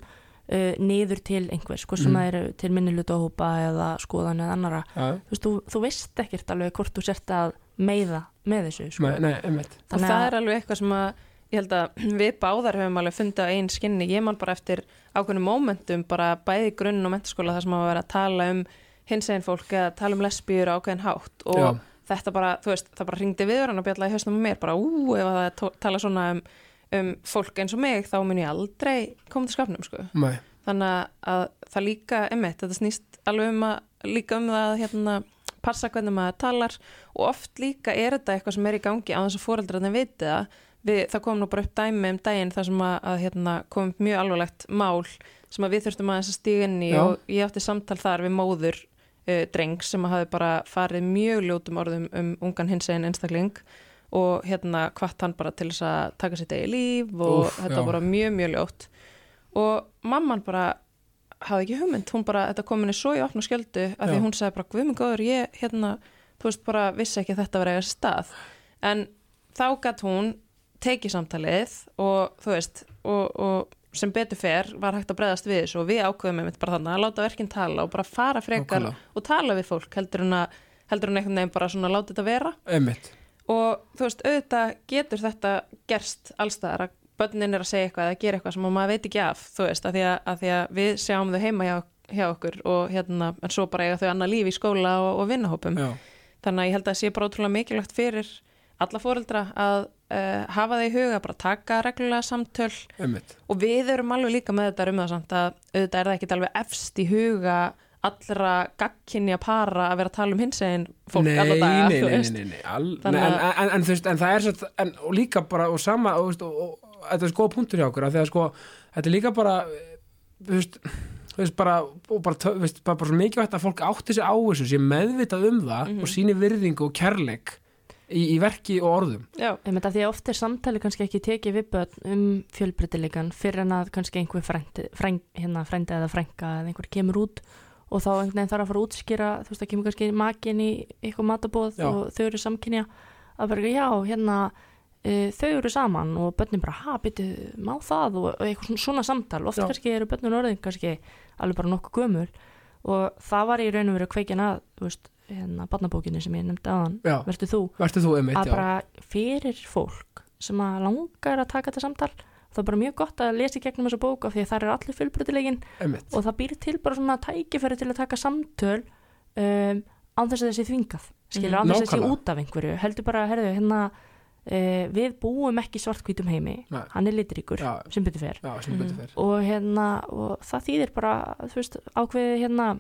uh, niður til einhvers, hvort sem Mhm. það eru til minnilutahópa eða skoðan eða annara já, þú veist, þú, þú veist ekkert alveg hvort þú sért að meiða með þessu sko. nei, nei, og það að- er alveg eitthvað sem að ég held að við báðar höfum alveg fundið á einn skinni, ég man bara eftir ákveðnum mómentum, bara bæði grunn og mentaskóla þar sem að vera að tala um hins einn fólk eða tala um lesbíur á ákveðin hátt og Já. þetta bara, þú veist, það bara ringdi viður hann og bjallaði hausnum á mér, bara ú, ef að það tala svona um, um fólk eins og mig þá mun ég aldrei koma til skapnum sko. nei, þannig að það líka emmitt, þetta snýst alveg um að líka um það að hérna, passa hvernig maður talar og oft líka er þetta eitthvað sem er í gangi á þess að fóreldrarnir viti það við, það kom nú bara upp dæmi um daginn þar sem að, að hérna, kom mjög alvarlegt mál sem að við þurftum aðeins að stíga inn í Já. og ég átti samtal þar við móður uh, drengs sem að hafi bara farið mjög ljótum orðum um ungan hinsegin einstakling og hérna hvart hann bara til þess að taka sitt eigi líf og Úff, þetta já. var bara mjög mjög ljótt og mamman bara hafði ekki hugmynd, hún bara, þetta kom henni svo í opna skjöldu að því Já. hún sagði bara, guðmund góður, ég hérna, þú veist bara, vissi ekki að þetta var eiga sér stað en þá gætt hún tekið samtalið og þú veist, og, og sem betur fer var hægt að bregðast við þessu og við ákveðum einmitt bara þannig að láta verkinn tala og bara fara frekar Nákvæmlega. og tala við fólk heldur en að heldur en einhvern veginn bara svona láta þetta vera einmitt og þú veist, auðvitað getur þetta gerst allstaðar að börnin er að segja eitthvað eða gera eitthvað sem maður veit ekki af þú veist, að því að, að, því að við sjáum þau heima hjá, hjá okkur og hérna, en svo bara eiga þau annað líf í skóla og, og vinnahópum já, þannig að ég held að það sé bara ótrúlega mikilvægt fyrir alla fóreldra að uh, hafa það í huga, bara taka reglulega samtöl. Einmitt. Og við erum alveg líka með þetta um það samt að auðvitað er það ekki alveg efst í huga allra gagkinja para að vera að tala um hinsegin fólk nei, alla daga, nei, þú nei, veist. nei, nei, all, nei en, að- en, en, þú veist, en það er svo en, og líka bara, og sama og, veist, og, og, þetta er sko punktur hjá okkur, af því að sko þetta er líka bara þú veist, þú veist, bara, og bara, veist, bara, bara svo mikilvægt að fólk átti sig á þessu sé meðvitað um það Mhm. og síni virðingu og kærleik í, í verki og orðum Já, Einmitt að því að oft er samtali kannski ekki tekið við börn um fjölbreytileikan fyrir en að kannski einhver frændi, fræng, hérna, frændi eða frænga eða einhver kemur út og þá einhvern veginn þarf að fara að útskýra þú veist það kemur kannski makin í eitthvað matabóð Já. og þau eru samkynja að bara já hérna uh, þau eru saman og börnin bara ha byrju má það? og, og eitthvað svona, svona samtal. Oft Já. kannski eru börnin orðin kannski alveg bara nokkuð gömul og það var í raun og veru kveikin að þú veist hérna barnabókinni sem ég nefndi aðan verður þú. Verður þú einmitt, að já. bara fyrir fólk sem að langar að taka þetta samtal það er bara mjög gott að lesa í gegnum þessa bók af því að það er allir einmitt, og það býr til bara svona tækifæri til að taka samtöl um, án þess að þessi þvingað skilur, Mhm. án þess að þessi út af einhverju heldur bara, herðu, hérna uh, við búum ekki svartkvítum heimi Nei. hann er litríkur, Já. sem betur fer já, sem Mhm. betur fer og hérna, og það þýðir bara þú veist, ákveðið hérna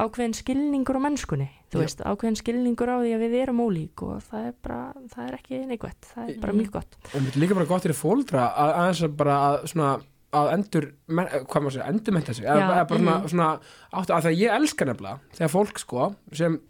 ákveðin skilningur á mennskunni þú veist, ákveðin skilningur á því að við erum ólík og það er bara, það er ekki neikvætt, það er bara Mhm. mjög gott einmitt líka bara gott fyrir fóldra að aðeins að bara að svona að endur, hvað maður segja, endurmenta sig eða bara svona, mhm. svona áttu að það ég elska nefnilega þegar fólk sko sem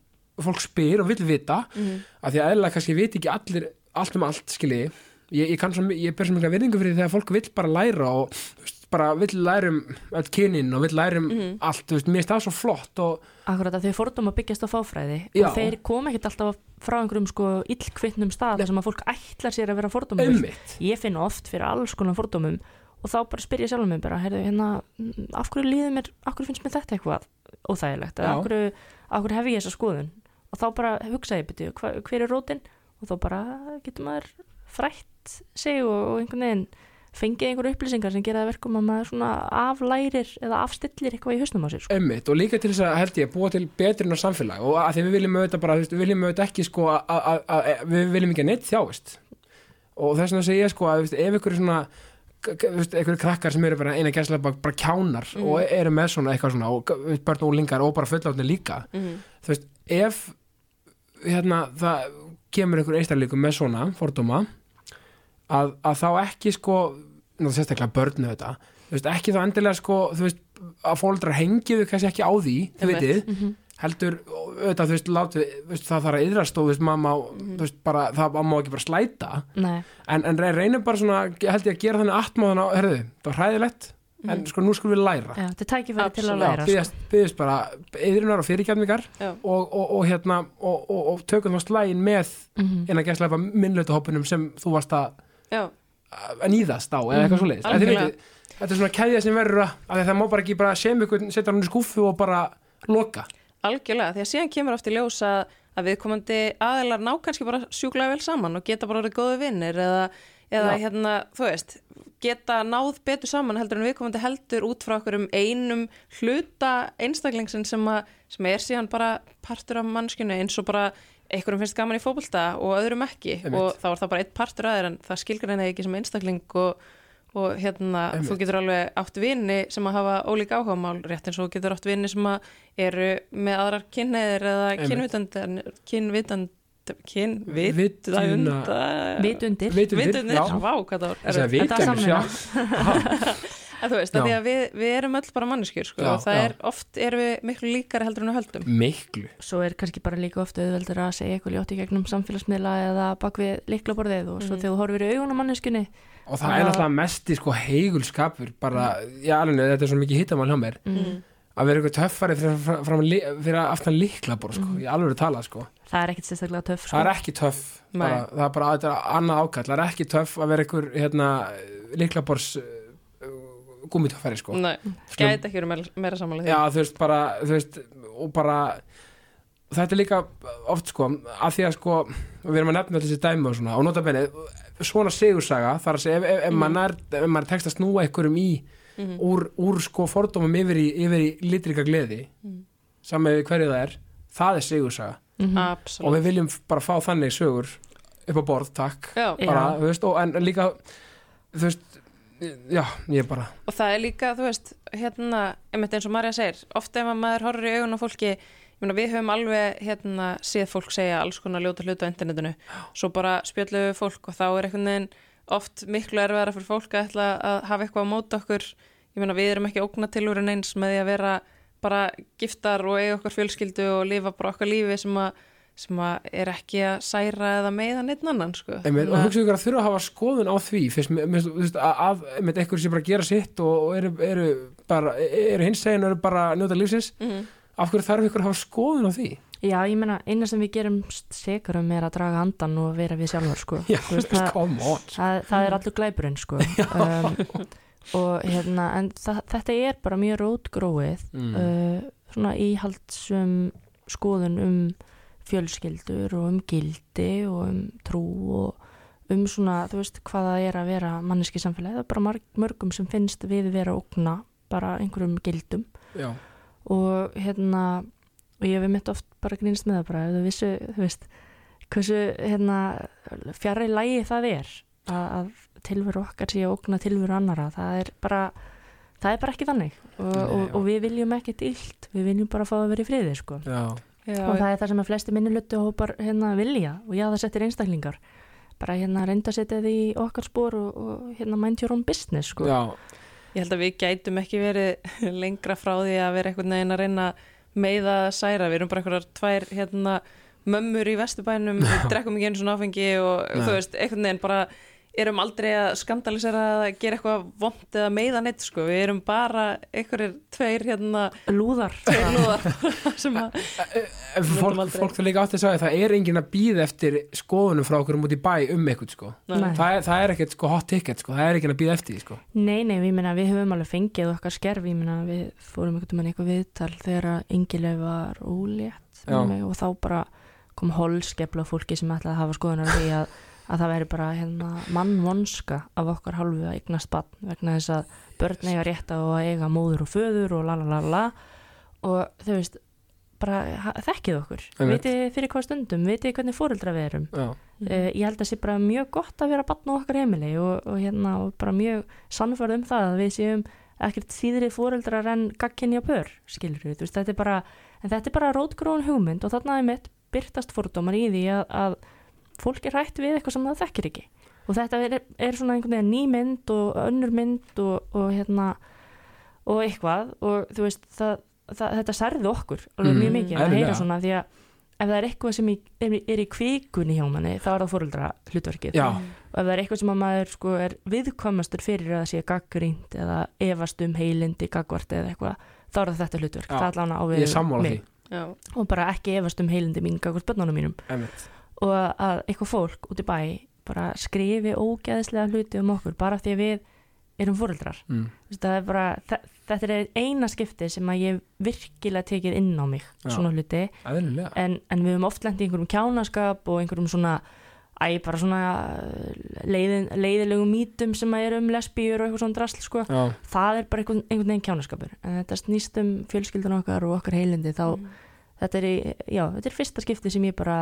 fólk spyr og vill vita Mhm. að því að eðlilega kannski viti ekki allir allt um allt skilji ég, ég, kann svo, ég ber svo mikla virðingu fyrir þegar fólk vill bara læra og þú veist, bara vill læra um öll kynin og vill læra um Mhm. allt, þú veist, mér finnst það svo flott og Akkurat að þau fordóma byggjast á fáfræði Já. og þeir koma ekkert alltaf frá einhverjum sko illkvittnum stað Nei. þar sem að fólk ætlar sér að vera fordóma ummitt ég finn oft fyrir alls konar fordómum og þá bara spyr ég sjálfum mig bara heyrðu, hérna, mm, af hverju líður mér af hverju finnst mér þetta eitthvað óþægilegt af hverju, af hverju hef ég þessa skoðun og þá bara hugsa ég byrju hver er rótin og þá bara getur maður frætt sig og, og einhvern veginn fengið einhverju upplýsingar sem gera það verkum að maður svona aflærir eða afstillir eitthvað í hausnum á sér sko. Einmitt, og líka til þess að held ég búa til betrina samfélag og að því við viljum auðvitað bara, við viljum auðvitað ekki sko að, að, að við viljum ekki að neitt þjáist og þess vegna segja sko að ef er svona einhverju krakkar sem eru bara eina gæslega bara, bara kjánar Mhm. og eru með svona eitthvað svona og börn og úlingar og bara fullátni líka Mhm. þú veist, ef hérna, það kemur einhver einstakleikum með svona fordóma að, að þá ekki sko ná, sérstaklega börnu þetta veist, ekki þá endilega sko veist, að fóldrar hengiðu kannski ekki á því vitið, mm -hmm. heldur auðvitað, þú veist, látið, þú veist, það þarf að yðrast og mamma, Mhm. þú veist, bara það má ekki bara slæta, en, en reynum bara svona, held ég að gera þannig atmáðan á, herðu, það var hræðilegt en Mhm. sko, nú skulum við læra já, þetta er tækifæri til að læra sko. byggðast, byggðast bara yðrunar og fyrirgefningar Já. og, og, og hérna og, og, og tökum þá slægin með mm innan gæslega minnlötu hópunum sem þú varst að, Já, að nýðast á eða eitthvað svo leiðist Algjörlega. þetta er svona keðja sem verður að, að það má bara ekki bara sem ykkur setja hann í skúfu og bara loka. Algjörlega, því að síðan kemur oft í ljós að, að viðkomandi aðilar ná kannski bara sjúklega vel saman og geta bara orðið góði vinnir eða, eða hérna, þú veist, geta náð betur saman heldur en viðkomandi heldur út frá okkur um einum hluta einstaklingsin sem, að, sem er síðan bara partur af mannskjunu eins og bara einhverjum finnst gaman í fótbolta og öðrum ekki Einmitt. og þá er það bara eitt partur aðeir en það skilgur henni ekki sem einstakling og, og hérna, Einmitt. þú getur alveg átt vini sem að hafa ólík áhugamál rétt eins og þú getur átt vini sem að eru með aðrar kynneðir eða Vituna- kynvitund vitundir Vitundir, vitundir, já. vá hvað það vita Þetta um samvinna. þú veist, að því að við, við erum öll bara manneskjur sko, Já, og það já. er oft erum við miklu líkari heldur en við höldum miklu svo er kannski bara líka oft auðveldur að segja eitthvað ljótt í gegnum samfélagsmiðla eða bak við liklaborðið og svo Mhm. þegar þú horfir í augun á manneskunni og það er náttúrulega mest í sko heigulskapur bara, já alveg, þetta er svo mikið hittamál hjá mér mm. að vera eitthvað töffari fyrir, fyrir, fyrir, aftan líkla bara, sko, Mhm. ég alveg tala sko. það er ekkit sérstaklega töff sko. það er ekki töff bara, það er bara þetta er annað ákall það er ekki töff að vera einhver hérna, líklabors uh, gúmitöffari sko. Nei, gæti ekki verið meira, samanlega já þú veist bara þú veist, og bara þetta er líka oft sko að því að sko við erum að nefna öll þessi dæmi og svona og nota benni svona sigursaga þar að segja ef, ef, ef, Mhm. maður, er, ef maður tekst að snúa einhverjum í Mhm. úr, úr sko fordómum yfir í, yfir í litrika gleði Mhm. saman við hverju það er það er sigursaga Mhm. og við viljum bara fá þannig sögur upp á borð, takk bara, veist, og en líka þú veist, já, ég bara og það er líka, þú veist, hérna einmitt eins og Marja segir, ofta ef að maður horfir í augun á fólki, ég meina við höfum alveg hérna séð fólk segja alls konar ljóta hluta á internetinu, svo bara spjöllum við fólk og þá er einhvern veginn oft miklu erfiðara fyrir fólk að ætla að hafa eitthvað á móta okkur. Ég meina við erum ekki ógna tilurinn eins með því að vera bara giftar og eiga okkar fjölskyldu og lifa bara okkar lífi sem að, sem að er ekki að særa eða meiða neitt annan sko. Einmitt, og Þannig að- hugsa ykkur að þurfa að hafa skoðun á því fyrst, mér- mér- þú veist, að, að einmitt, einhver sem bara gera sitt og, og eru, eru bara, eru hins segin og eru bara að njóta lífsins, Mhm. af hverju þarf ykkur að hafa skoðun á því? Já, ég meina, eina sem við gerum sekar um er að draga andan og vera við sjálfur, sko. Já, veist, það, það, það er allur glæpurinn, sko. Um, og hérna, en það, þetta er bara mjög rótgróið, Mm. uh, svona íhaldsum skoðun um fjölskyldur og um gildi og um trú og um svona, þú veist, hvað það er að vera manneski samfélagi. Það er bara mörgum sem finnst við vera ógna bara einhverjum gildum. Já, og hérna og ég hef mitt oft bara grínst með það bara þú vissu, þú veist hversu hérna fjarrri lægi það er að, að tilveru okkar sé að ógna tilveru annara það er bara það er bara ekki þannig. Og, Nei, og, og við viljum ekkert illt. Við viljum bara fá að vera í friði sko. Já, Já, og það er það sem að flesti minnulötu hópar hérna vilja og já það settir einstaklingar bara hérna reynda að setja því í okkar spór og, og hérna mind your own business sko já, Ég held að við gætum ekki verið lengra frá því að vera einhvern veginn að reyna meiða að særa. Við erum bara einhverjar tvær hérna, mömmur í vesturbænum, við drekkum ekki einu svona áfengi og Nei. þú veist, einhvern veginn bara erum aldrei að skandalisera eða gera eitthvað vond eða meiða neitt sko. Við erum bara einhverjir tveir hérna, lúðar tveir lúðar sem að, Ef Myndum fólk, fólk það líka átti að sagja það er enginn að býða eftir skoðunum frá okkur um út í bæ um eitthvað sko. Nei. það, er, það er ekkert sko hot ticket sko. það er enginn að býða eftir því sko. Nei, nei, við, meina, við höfum alveg fengið okkar skerf, ég meina við fórum einhvern veginn eitthvað viðtal þegar að yngileg var ólétt með og þá bara kom holskepla fólki sem ætlaði að hafa skoðunar á því að, að það væri bara hérna, mannvonska af okkar hálfu að eignast bann vegna þess að börn eiga rétt á að eiga móður og föður og la la la la og þau veist bara þekkið okkur, vitið fyrir hvað stundum, vitið hvernig fóreldra við erum? Uh, ég held að sé bara mjög gott að vera batn á okkar heimili og, og, hérna, og bara mjög sannfærð um það að við séum ekkert síðri fóreldrar en gagkinja pör, skilur við, þetta er bara en þetta er bara rótgróin hugmynd og þarna er mitt byrtast fórdómar í því að, að fólk er hægt við eitthvað sem það þekkir ekki. Og þetta er, er svona einhvern veginn ný mynd og önnur mynd og, og hérna og eitthvað. Og þú veist, það, það, þetta særði okkur alveg Mm, mjög mikið að eðlilega. heyra svona því að ef það er eitthvað sem í, er, er í kvikunni hjá manni þá er það fóreldra hlutverkið já, og ef það er eitthvað sem að maður sko er viðkvæmastur fyrir að það sé gaggrínt eða efast um heilindi gaggvart eða eitthvað, þá er það þetta hlutverk. Já, það er allan á við ég sammála því. Mig já, og bara ekki efast um heilindi mín gaggvart bönnunum mínum. Einmitt. Og að eitthvað fólk út í bæ bara skrifi ógeðislega hluti um okkur bara því að við erum fóreldrar Mm. Þú veist, það er bara, þe- þetta er eina skipti sem að ég hef virkilega tekið inn á mig Já. svona hluti en, en við höfum oft lent í einhverjum kjánaskap og einhverjum svona æ, bara svona leiðin, leiðilegum mítum sem að eru um lesbíur og eitthvað svona drasl sko. það er bara einhvern, einhvern veginn kjánaskapur en þetta snýst um fjölskyldan okkar og okkar heilindi þá, þetta er í, já, þetta er fyrsta skipti sem ég bara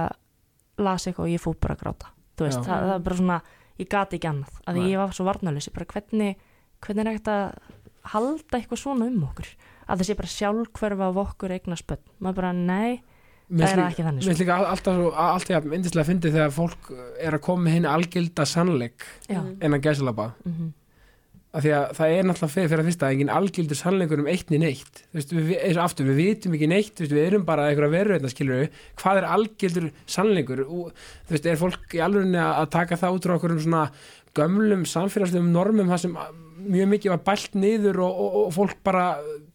las eitthvað og ég fór bara að gráta. Þú veist, það, það er bara svona ég gati ekki annað, að því Nei. ég var svo varnalösi bara hvernig, hvernig er hægt að halda eitthvað svona um okkur? Að það sé bara sjálfhverfa af okkur eigna spönn, maður bara, nei Mér það er finnst ekki þannig Mér finnst líka all- alltaf, svo- alltaf ja, myndislega að fyndi þegar fólk er að koma með hinn algilda sannleik já, Mm. innan gæsalaba mm af því að það er náttúrulega fyrir, fyrir að fyrsta engin algildur sannleikur um eitt niður neitt. Veist, við, eins og aftur, við vitum ekki neitt veist, við erum bara einhverja veru hérna skilur við hvað er algildur sannleikur? Og, þú veist, er fólk í alveg að taka það út frá okkur um svona gömlum samfélagslegum normum það sem mjög mikið var bælt niður og, og, og fólk bara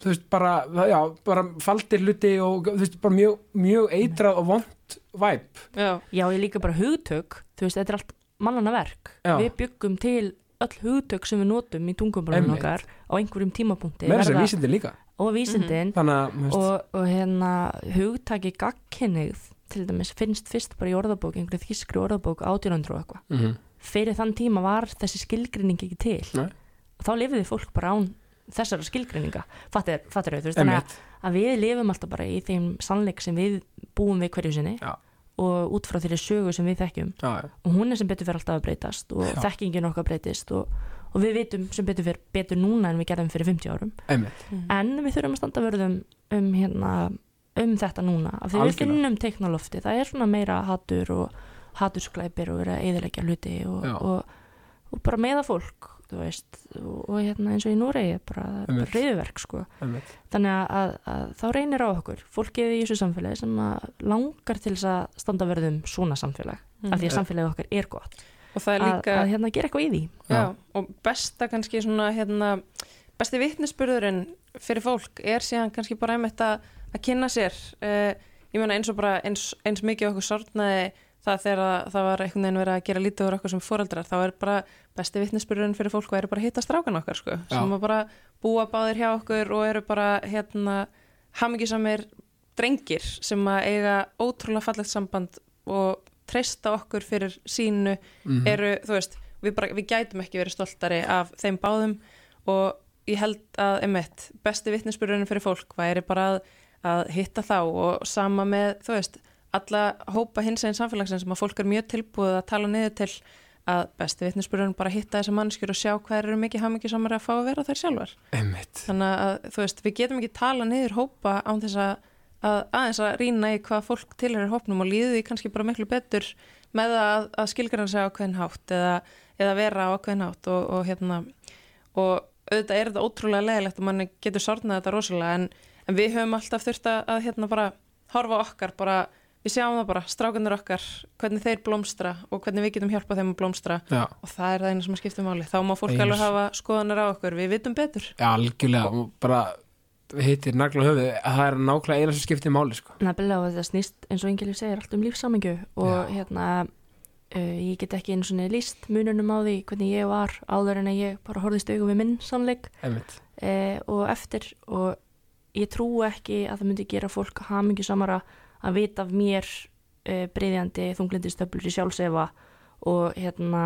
þú veist, bara, já, bara faldir hluti og þú veist, bara mjög, mjög eitrað og vond væp já, já, ég líka bara hugtök þú veist, þetta er allt mannana verk. Já. við byggum til öll hugtök sem við notum í tungumbrunum okkar á einhverjum tímapunkti með þess að verða- vísindi líka. Og vísindin. Þú veist, og, og hérna hugtaki gagkinnið til dæmis finnst fyrst bara í orðabók einhverju þískri orðabók 1800 og eitthvað. Mm fyrir þann tíma var þessi skilgrinning ekki til. Nei. og þá lifiði fólk bara án þessara skilgrinninga fattir, fattir þú veist, þannig að við lifum alltaf bara í þeim sannleik sem við búum við hverju sinni. Já. Og út frá þeirri sögu sem við þekkjum. Já, já, og hún er sem betur fyrir alltaf að breytast og Já. þekkingin okkar breytist og, og við vitum sem betur fyrir betur núna en við gerðum fyrir 50 árum. Einmitt. En við þurfum að standa vörðum um, hérna, um þetta núna af því við Algjörlega. finnum teiknalofti það er svona meira hattur og hattursklæpir og vera að eðilegja hluti og, og og bara meða fólk þú veist, og, og hérna eins og í Núregi bara, bara reyðverk sko. Einmitt. þannig að, að, að þá reynir á okkur fólkið í þessu samfélagi sem að langar til þess að standa verðum svona samfélag af því að samfélagið okkar er gott. Og það er að, líka að hérna gera eitthvað í því. Já, og besta kannski svona hérna, besti vitnisspurðurinn fyrir fólk er síðan kannski bara einmitt að, að kynna sér uh, ég meina eins og bara eins, eins mikið okkur sortnaði það þegar að það var einhvern veginn verið að gera lítið úr okkur sem foreldrar, þá er bara besti vitnisspurðurinn fyrir fólk og eru bara að hitta strákan okkar sko, sem að bara búa báðir hjá okkur og eru bara hérna hamingisamir drengir sem að eiga ótrúlega fallegt samband og treysta okkur fyrir sínu Mhm. eru, þú veist, við, bara, við gætum ekki verið stoltari af þeim báðum og ég held að, emitt, besti vittnesbyrjunum fyrir fólk væri bara að, að hitta þá og sama með, þú veist, alla hópa hins einn samfélagsins sem að fólk er mjög tilbúið að tala niður til að besti vittnesbyrjunum bara hitta þessar mannskjur og sjá hvað eru mikið hamingisamar að fá að vera þær sjálfar. einmitt. Þannig að, þú veist, við getum ekki tala niður hópa án þess að, að aðeins að rýna í hvað fólk tilherir hópnum og líði kannski bara miklu betur með að, að skilgræna sig á ákveðin hátt eða, eða vera ákveðin hátt og, og hérna og auðvitað er þetta ótrúlega leðilegt og mann getur sárnað þetta rosalega en, en við höfum alltaf þurft að, að hérna bara horfa okkar bara við sjáum það bara, strákunir okkar hvernig þeir blómstra og hvernig við getum hjálpað þeim að blómstra. Já, og það er það eina sem að skipta máli. Þá má fólk alveg hafa skoðanir á okkur, við vitum betur. Já, algjörlega. Og bara hittir nagla höfuð að það er nákvæmlega eina sem skiptir máli sko. nefnilega og þetta snýst eins og Ingilif segir allt um lífsamingju og Já. hérna uh, ég get ekki einu svona líst mununum á því hvernig ég var áður en að ég bara horfðist augum við minn sannleik. Uh, og eftir og ég trú ekki að það myndi gera fólk hamingju samara að vita af mér uh, breyðjandi þunglindistöflur í sjálfsefa og hérna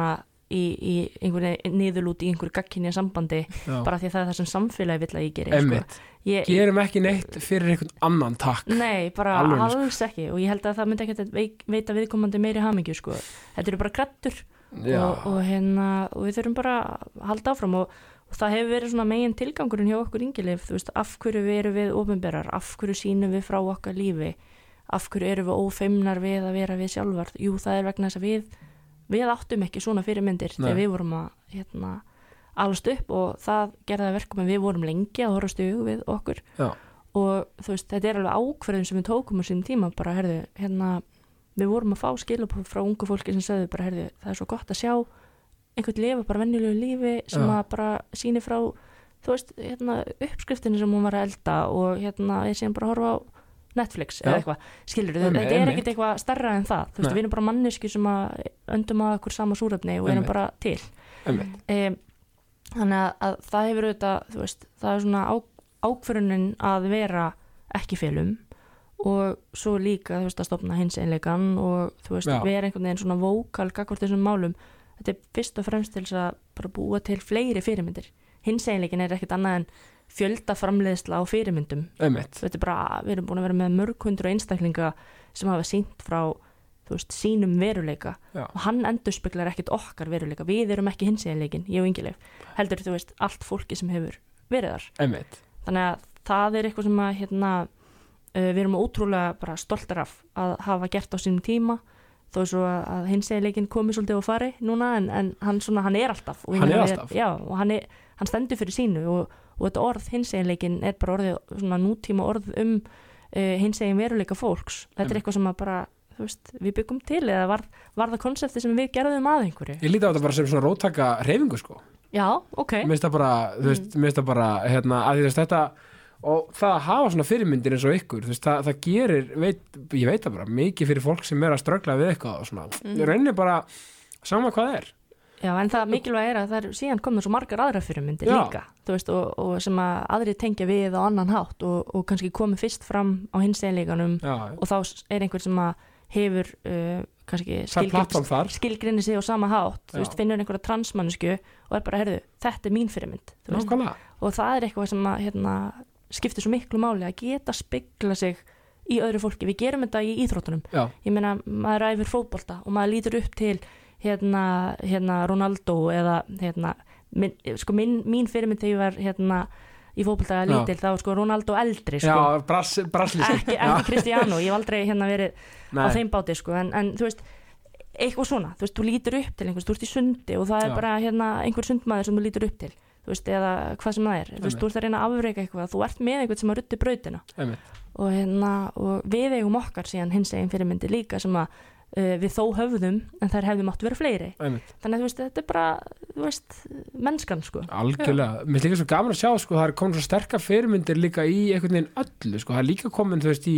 í, í einhverju niðurlút í einhverju gagkinni sambandi Já. bara því að það er það sem samfélagi vill að ég geri sko. ég, Gerum ekki neitt fyrir einhvern annan takk Nei, bara Alveg, sko. alls ekki og ég held að það myndi ekki að veik, veita viðkomandi meiri hamingju sko. Þetta eru bara krattur Já, og, og, hérna, og við þurfum bara að halda áfram og, og það hefur verið svona megin tilgangurinn hjá okkur yngilif, þú veist, af hverju við erum við ofinberar, af hverju sínum við frá okkar lífi, af hverju erum við ófeimnar við að vera við sjálfar jú, það er vegna þess að við við áttum ekki svona fyrirmyndir Nei. þegar við vorum að hérna, alast upp og það gerði það verkum að við vorum lengi að horfast í hug við okkur Já. og þú veist, þetta er alveg ákverðin sem við tókum á sínum tíma, bara herðu, hérna við vorum að fá skilabóð frá ungu fólki sem sögðu bara, herðu, það er svo gott að sjá einhvern lifa bara venjulegu lífi sem Já. að bara síni frá þú veist, hérna, uppskriftinu sem hún var að elda og hérna, ég síðan bara að horfa á Netflix eða eitthvað, skilur Einmitt, þetta er ekkert eitthvað starra en það, þú veist, við erum bara manneski sem að öndum að okkur sama súrefni og erum bara til. Um, þannig að, að það hefur auðvitað, þú veist, það er svona á, ákvörunin að vera ekki félum og svo líka, þú veist, að stopna hins einleikan og þú veist, Já. vera einhvern veginn svona vókal gagvart þessum málum. Þetta er fyrst og fremst til þess að bara búa til fleiri fyrirmyndir. Hins einleikin er ekkert annað en fjölda framleiðsla á fyrirmyndum. Er bara, við erum búin að vera með mörg hundru einstaklinga sem hafa sínt frá veist, sínum veruleika. Já. og hann endurspeglar ekkert okkar veruleika. Við erum ekki hins einleikin, ég og Ingileif heldur þú veist, allt fólki sem hefur verið þar. Einmitt. þannig að það er eitthvað sem að hérna, uh, við erum ótrúlega bara stoltar af að hafa gert á sínum tíma. Þó svo að hins einleikin komi svolítið og fari núna en, en hann, svona, hann er alltaf. Og Hann er alltaf. já, og hann, er, hann stendur fyrir sínu og, og þetta orð hins einleikin er bara orðið svona nútíma orð um uh, hins eigin veruleika fólks þetta Einmitt. er eitthvað sem að bara veist, við byggum til eða var, var það konsepti sem við gerðum að einhverju Ég líti á þetta bara sem svona róttaka reyfingu sko. já, ok, Mér finnst það bara, þú veist, mér finnst það bara hérna, að því þetta og það að hafa svona fyrirmyndir eins og ykkur þú veist, það, það gerir, veit, ég veit það bara mikið fyrir fólk sem er að ströggla við eitthvað og svona, mm. rauninni bara sama hvað það er Já, en það mikilvæg er að það er síðan komið svo margar aðra fyrirmyndir Já. líka, veist, og, og sem að aðri tengja við á annan hátt og, og kannski komið fyrst fram á hins einleikanum Já, og þá er einhver sem að hefur uh, kannski skilgrinni sig á sama hátt, veist, finnur einhverja transmannisku og er bara, herðu, þetta er mín fyrirmynd, og það er eitthvað sem að, hérna, skiptir svo miklu máli að geta spegla sig í öðru fólki, við gerum þetta í íþróttunum. Já, ég meina, maður æfir fótbolta og maður lítur upp til hérna, hérna Ronaldo eða hérna, minn, sko minn, mín fyrirmynd þegar ég var hérna í fótbolta Já. lítil, þá sko Ronaldo eldri já, sko, brass, brasslýsing ekki, ekki Cristiano ég hef aldrei hérna verið á Nei, þeim báti sko, en, en þú veist eitthvað svona, þú veist, þú lítur upp til einhvers, þú ert í sundi og það Já. er bara hérna einhver sundmaður sem þú lítur upp til þú veist, eða hvað sem það er, þú veist, þú ert að reyna að afreika eitthvað, þú ert með einhvern sem að ruddi brautina. Einmitt, og hérna, og við eigum okkar síðan hins eginn fyrirmyndi líka sem að við þó höfðum, en þær hefðum átt vera fleiri, einmitt. þannig að veist, þetta er bara veist, mennskan sko. Algjörlega, mér finnst líka svo gaman að sjá sko, það er komin svo sterkar fyrirmyndir líka í einhvern veginn öllu, sko, það er líka komin þú veist, í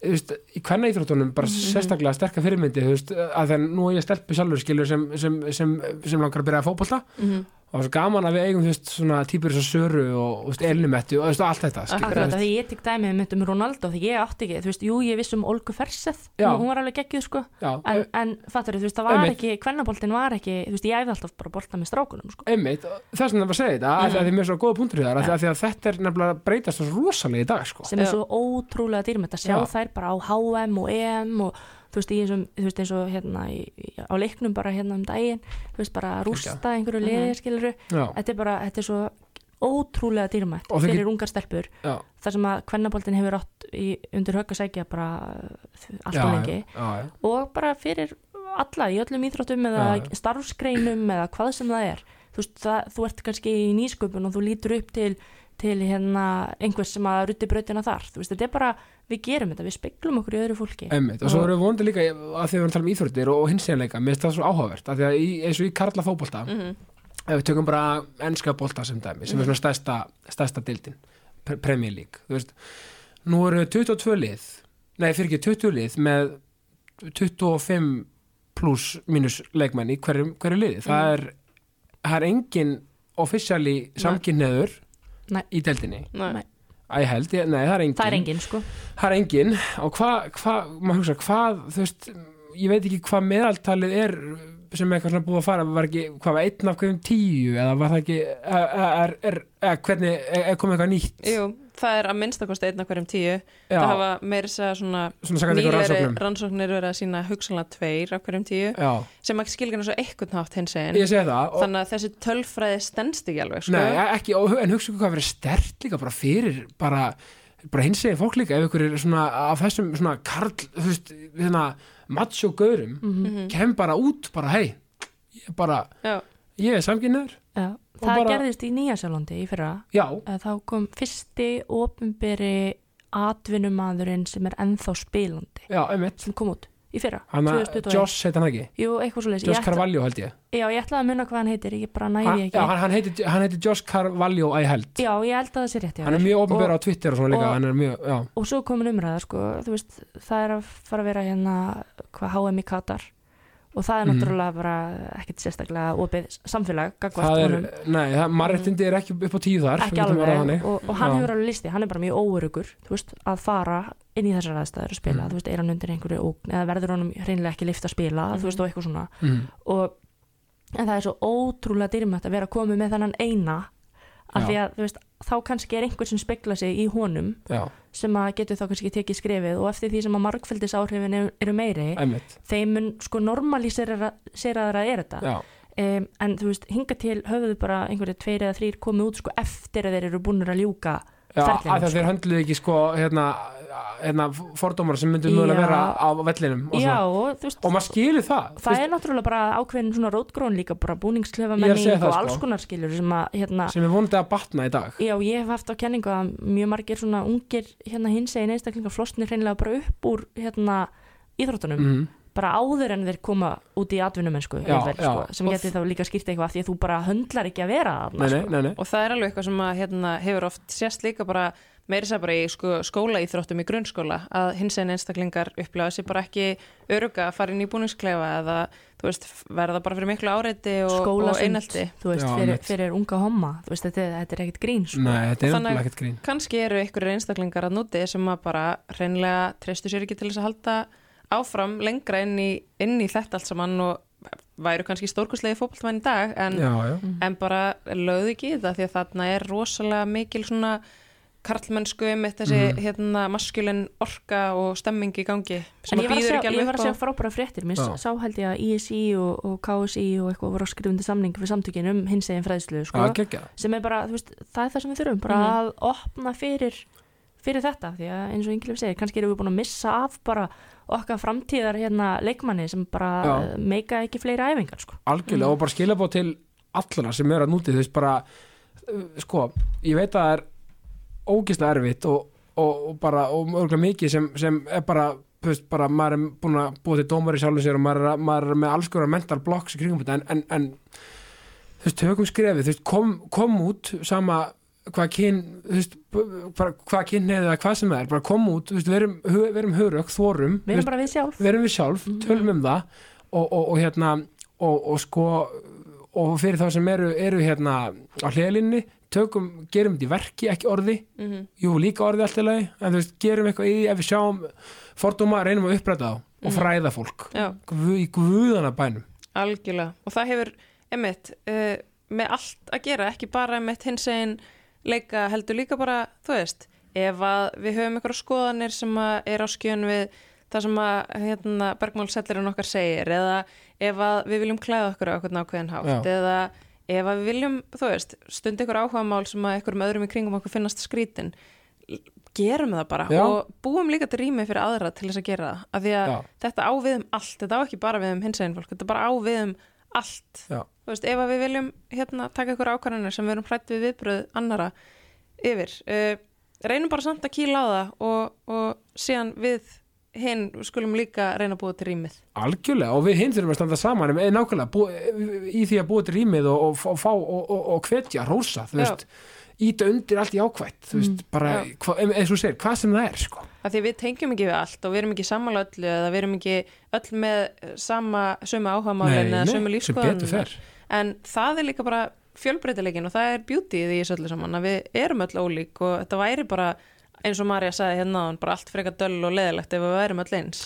þú veist, í hvenna íþróttunum bara sérstaklega sterkar fyrirmyndi þú veist, að nú er ég stelpu sjálfur skilur sem, sem, sem, sem langar að byrja að fótbolta. Mm og það er svo gaman að við eigum þú veist, svona típur eins og Söru og þú veist, Elnumettu og þú veist, allt þetta skilur, Akkurat, veist. því ég tek dæmið mitt um Ronaldo því ég átti ekki, þú veist, jú, ég viss um Olgu Ferseth, hún var alveg geggjuð sko Já, en, en fattur þú veist, það var Einmitt. ekki, kvennaboltin var ekki þú veist, ég æfði alltaf bara bolta með strákunum sko. einmitt, þess vegna var að segja þetta mm. að því að mér er svo góða punktur í það, af því að, að þetta er nefnilega að breytast rosalega í dag sko. sem er svo ótrúlega dýrmætt að sjá Já. þær bara á HM og EM og þú veist, þessum, þú veist, eins og hérna í, á leiknum bara hérna um daginn þú veist, bara að rústa einhverju liði, Mhm. skiluru þetta er bara, þetta er svo ótrúlega dýrmætt Og fyrir ungar stelpur. Já, þar sem að kvennaboltin hefur átt í, undir högg að segja bara uh, allt og lengi. Og bara fyrir alla í öllum íþróttum eða Já, já. starfsgreinum eða hvað sem það er. Þú, veist, það, þú ert kannski í nýsköpun og þú lítur upp til, til hérna einhvers sem að rutti brautina þar. Þú veist, þetta er bara, við gerum þetta, við speglum okkur í öðru fólki. Einmitt, og svo erum við vonandi líka að því við erum að tala um íþróttir og hinsenleika, mér finnst það svo áhugavert að því að í, eins og í karla fótbolta Mhm. ef við tökum bara ennska bolta sem dæmi sem er svona stærsta, stærsta dildin pre Premier League, þú veist. Nú eru 22 lið nei, fyrir ekki 20 lið með 25 pluss mínus leikmenn í hverju, hverju liði. Það er, það er engin officially samkynneður Nei. í deildinni? Nei. Æ, held, ég, nei, það er engin það er engin sko. Það er engin og hvað, hva, maður hugsa, hvað þú veist, ég veit ekki hvað meðaltalið er sem eitthvað svona búið að fara var ekki, hvað var einn af hverjum tíu eða var það ekki er, er, er, er, hvernig, er, er komið eitthvað nýtt? Jú, það er að minnstakosti einn af hverjum tíu. Já, það hafa meiri segja svona svona rannsóknum. rannsóknir verið að sína hugsanlega tveir af hverjum tíu já, sem ekki skilgjana svo eitthvað nátt hins einn þannig að þessi tölfræði stendst ekki alveg sko. nei, ekki, og, en hugsa hvað verið stert líka bara fyrir bara, bara hins eginn fólk líka ef ykkur er svona af þessum svona karl, þú veist, hérna macho gaurum, Mhm. kem bara út bara hei, ég bara Já, ég er samkynnaður, Já, það bara- gerðist í Nýjasjálandi í fyrra þá kom fyrsti ofinberi atvinnumadurinn sem er ennþá spilandi. Já, sem kom út í fyrra hann að 2021. Josh heit hann ekki? Jú, eitthvað svo Josh Carvalho held ég. Já, ég ætlaði að munna hvað hann heitir, ég bara næði ekki. já, hann, hann, heiti, hann heiti Josh Carvalho I held. Já, ég held að það sé rétt hann er mjög ofnbæra á Twitter og svona líka og- mjög, og svo komin umræða, sko, þú veist það er að fara að vera hérna hvað HM í Katar og það er Mhm. náttúrulega bara ekkert sérstaklega opið samfélag, gagvart það er, honum nei, það, mannréttindi er ekki upp á tíu þar ekki alveg og, og hann Já. hefur alveg listi, hann er bara mjög óörugur þú veist, að fara inn í þessar aðstæður að spila, Mhm. þú veist, er hann undir einhverju ógn eða verður honum hreinlega ekki lift að spila þú veist, og eitthvað svona Mhm. og en það er svo ótrúlega dýrmætt að vera komið með þannan eina af því að, veist, þá kannski er einhver sem spekla sig í honum já, sem að getur þá kannski tekið skrefið og eftir því sem að margfældisáhrifin eru, meiri einmitt. þeim mun sko normalíseraðara er þetta. Um, en þú veist, hinga til höfðu bara einhverju tveir eða þrýr komið út sko eftir að þeir eru búinir að ljúka já að sko. þeir höndluðu ekki sko hérna, hérna fordómar sem myndu mögulega vera á vellinum og, Já, og veist og maður skilur það það er náttúrulega bara ákveðin svona rótgrón líka bara búningsklefa menning og sko. alls konar skilur sem að hérna, sem er vonandi að batna í dag já ég hef haft á kenningu að mjög margir svona ungir hérna hins egin einstaklingar flostnir hreinlega bara upp úr hérna íþróttunum mm. Bara áður en þeir koma út í atvinnumennsku sko, sem geti þá líka skýrt eitthvað því að þú bara höndlar ekki að vera þarna nei, nei, sko. nei, nei. og það er alveg eitthvað sem að hérna, hefur oft sést líka bara meiri sér bara í sko, skólaíþróttum í grunnskóla að hins einn einstaklingar upplega sér bara ekki öruga að fara inn í búningsklefa eða þú veist, verða bara fyrir miklu áreiti og, og einelti fyrir, fyrir unga homma veist, þetta, er- þetta er ekkert grín sko. nei, þetta er Þannig- grín kannski eru einhverjir einstaklingar að núti sem að bara hreinlega treystu sér ekki til þess að halda áfram lengra inn í, inn í þetta allt saman og væru kannski stórkuslegi fótboltmenn í dag en, já, já, en bara lögðu ekki þetta því að þarna er rosalega mikil svona karlmennsku með þessi Mhm. hérna maskulin orka og stemming í gangi sem en ég að var að býður sjá, ekki ég alveg var að upp á. frábæra fréttir. Mér sá held ég að ISI og, og KSI og eitthvað voru að skrifa undir samning fyrir samtökin um hins egin fræðslu sko, geggja sem er bara, þú veist, það er það sem við þurfum bara Mhm. að opna fyrir fyrir þetta, því að eins og Ingilif segir, kannski erum við búin að missa af bara okkar framtíðar hérna leikmanni sem bara Já. meika ekki fleiri æfingar sko. algjörlega Mhm. og bara skilja bá til allra sem eru að núti veist bara uh, sko, ég veit að það er ógislega erfitt og, og, og bara, og örgulega mikið sem, sem er bara, veist, bara maður er búin að búa til dómar í sjálfum sér og maður er, að- maður er með alls konar mental blocks í kringum þetta en, en, en þú veist, tökum skrefið, þú veist, kom, kom út sama hvað kyn hvað kyn eða hvað sem það er, bara kom út, veist, verum, verum hörök, þorum, við erum bara við sjálf. verum við sjálf, tölum um það og, og, og hérna og, og sko og fyrir þá sem eru, eru hérna á hliðlinni, tökum, gerum þetta í verki ekki orði, mm jú líka orði allt í lagi, en þú veist, gerum eitthvað í því ef við sjáum fordóma, reynum að uppræta þá og fræða fólk, Guð, í guðana bænum. Algjörlega. Og það hefur, emitt uh, með allt að gera, ekki bara emitt hins einn leika heldur líka bara þú veist, ef að við höfum eitthvað skoðanir sem er á skjön við það sem að hérna, bergmálsellurinn okkar segir eða ef að við viljum klæða okkur á okkur nákvæðin hátt Já. eða ef að við viljum, þú veist, stund ykkur áhuga mál sem að ykkur öðrum í kringum okkur finnast skrítin gerum það bara Já. og búum líka til rými fyrir aðra til þess að gera það af því að Já. þetta á við um allt, þetta á ekki bara við um hins einn fólk, þetta bara á við um allt Já. Þú veist, ef við viljum hérna taka ykkur ákvarðanir sem við erum hrætt við viðbröð annara yfir uh, reynum bara samt að kýla á það og, og síðan við hinn skulum líka reyna að búa til rýmið. Algjörlega og við hinn þurfum að standa saman eða nákvæmlega bú, í því að búa til rýmið og, og, og fá og, og, og hvetja, rósa, þú veist íta undir allt í ákvætt, þú veist, bara Já. hva, eins og segir, hvað sem það er, sko. Af því við tengjum ekki við allt og við erum ekki sammála öllu eða við erum ekki öll með eh, sama sömu áhagamálin eða sömu sem betur fer en það er líka bara fjölbreytileikin og það er beauty í því öllu saman að við erum öll ólík og þetta væri bara eins og Marja sagði hérna áðan, bara allt frekar döll og leðilegt ef við værum öll eins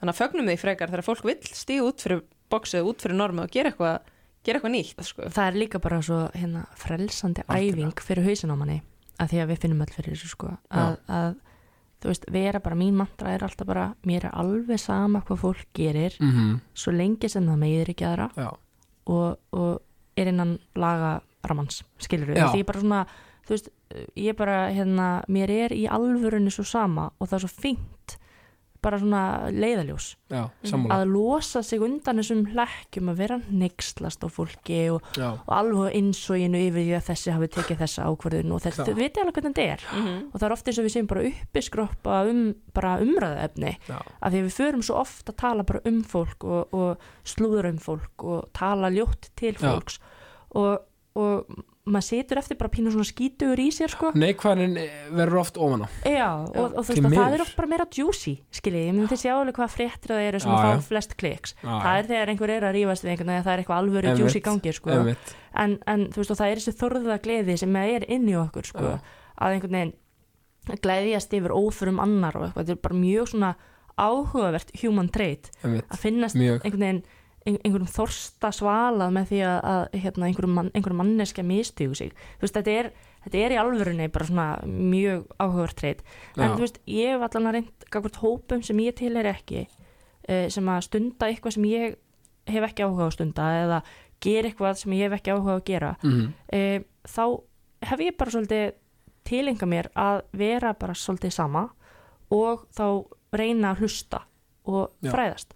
þannig að fögnum því frekar þegar fólk vill stíga út fyrir bóksið, út fyrir normið og gera eitthvað gera eitthvað nýtt sko. það er líka bara svo hérna, frelsandi Algjörlega. æfing fyrir hausin á manni að því að við finnum öll fyrir þessu sko að, að þú veist, vera bara, mín mantra er alltaf bara mér er alveg sama hvað fólk gerir mm -hmm. svo lengi sem það meðir ekki aðra Já, og, og er innan laga ramans, skilur við því ég bara svona, þú veist ég bara, hérna, mér er í alvörunni svo sama og það er svo fínt bara svona leiðaljós já, sammála. Að losa sig undan þessum hlekkjum að vera neykslast á fólki og, og alveg einsoginu yfir því að þessi hafi tekið þessa ákvörðun og þau viti alveg hvernig þetta er. Mm og það er oft eins og við séum bara uppi skroppa um bara umræðaefni af því að við förum svo oft að tala bara um fólk og, og slúður um fólk og tala ljótt til fólks. Og, og maður situr eftir bara pínu svona skítugur í sér sko neikvæðin verður oft ofan á Já, og, og þú veist að það er oft bara meira juicy skiljið, ég myndi sjá alveg hvað fréttir það eru sem já. fá flest kliks Já, það er þegar einhver er að rífast við einhvern veginn það er eitthvað alvöru Einmitt, juicy gangi sko. En, en þú veist og það er þessi þorða gleði sem er inn í okkur sko, Já. að einhvern veginn gleðjast yfir óþurum annar og eitthvað, þetta er bara mjög svona áhugavert human trait Einmitt. að finnast Mjög. einhvern veginn einhverjum þorsta svalað með því að, að hérna, einhverjum, mann, einhverjum manneskja mistugu sig veist, þetta er, þetta er í alvörunni bara svona mjög áhugavert treyt en Já. þú veist, ég hef allan að reynd gagvart hópum sem ég til er ekki uh, sem að stunda eitthvað sem ég hef ekki áhuga á að stunda eða gera eitthvað sem ég hef ekki áhuga á að gera Mhm. uh, þá hef ég bara svolítið tilenga mér að vera bara svolítið sama og þá reyna að hlusta og Já. fræðast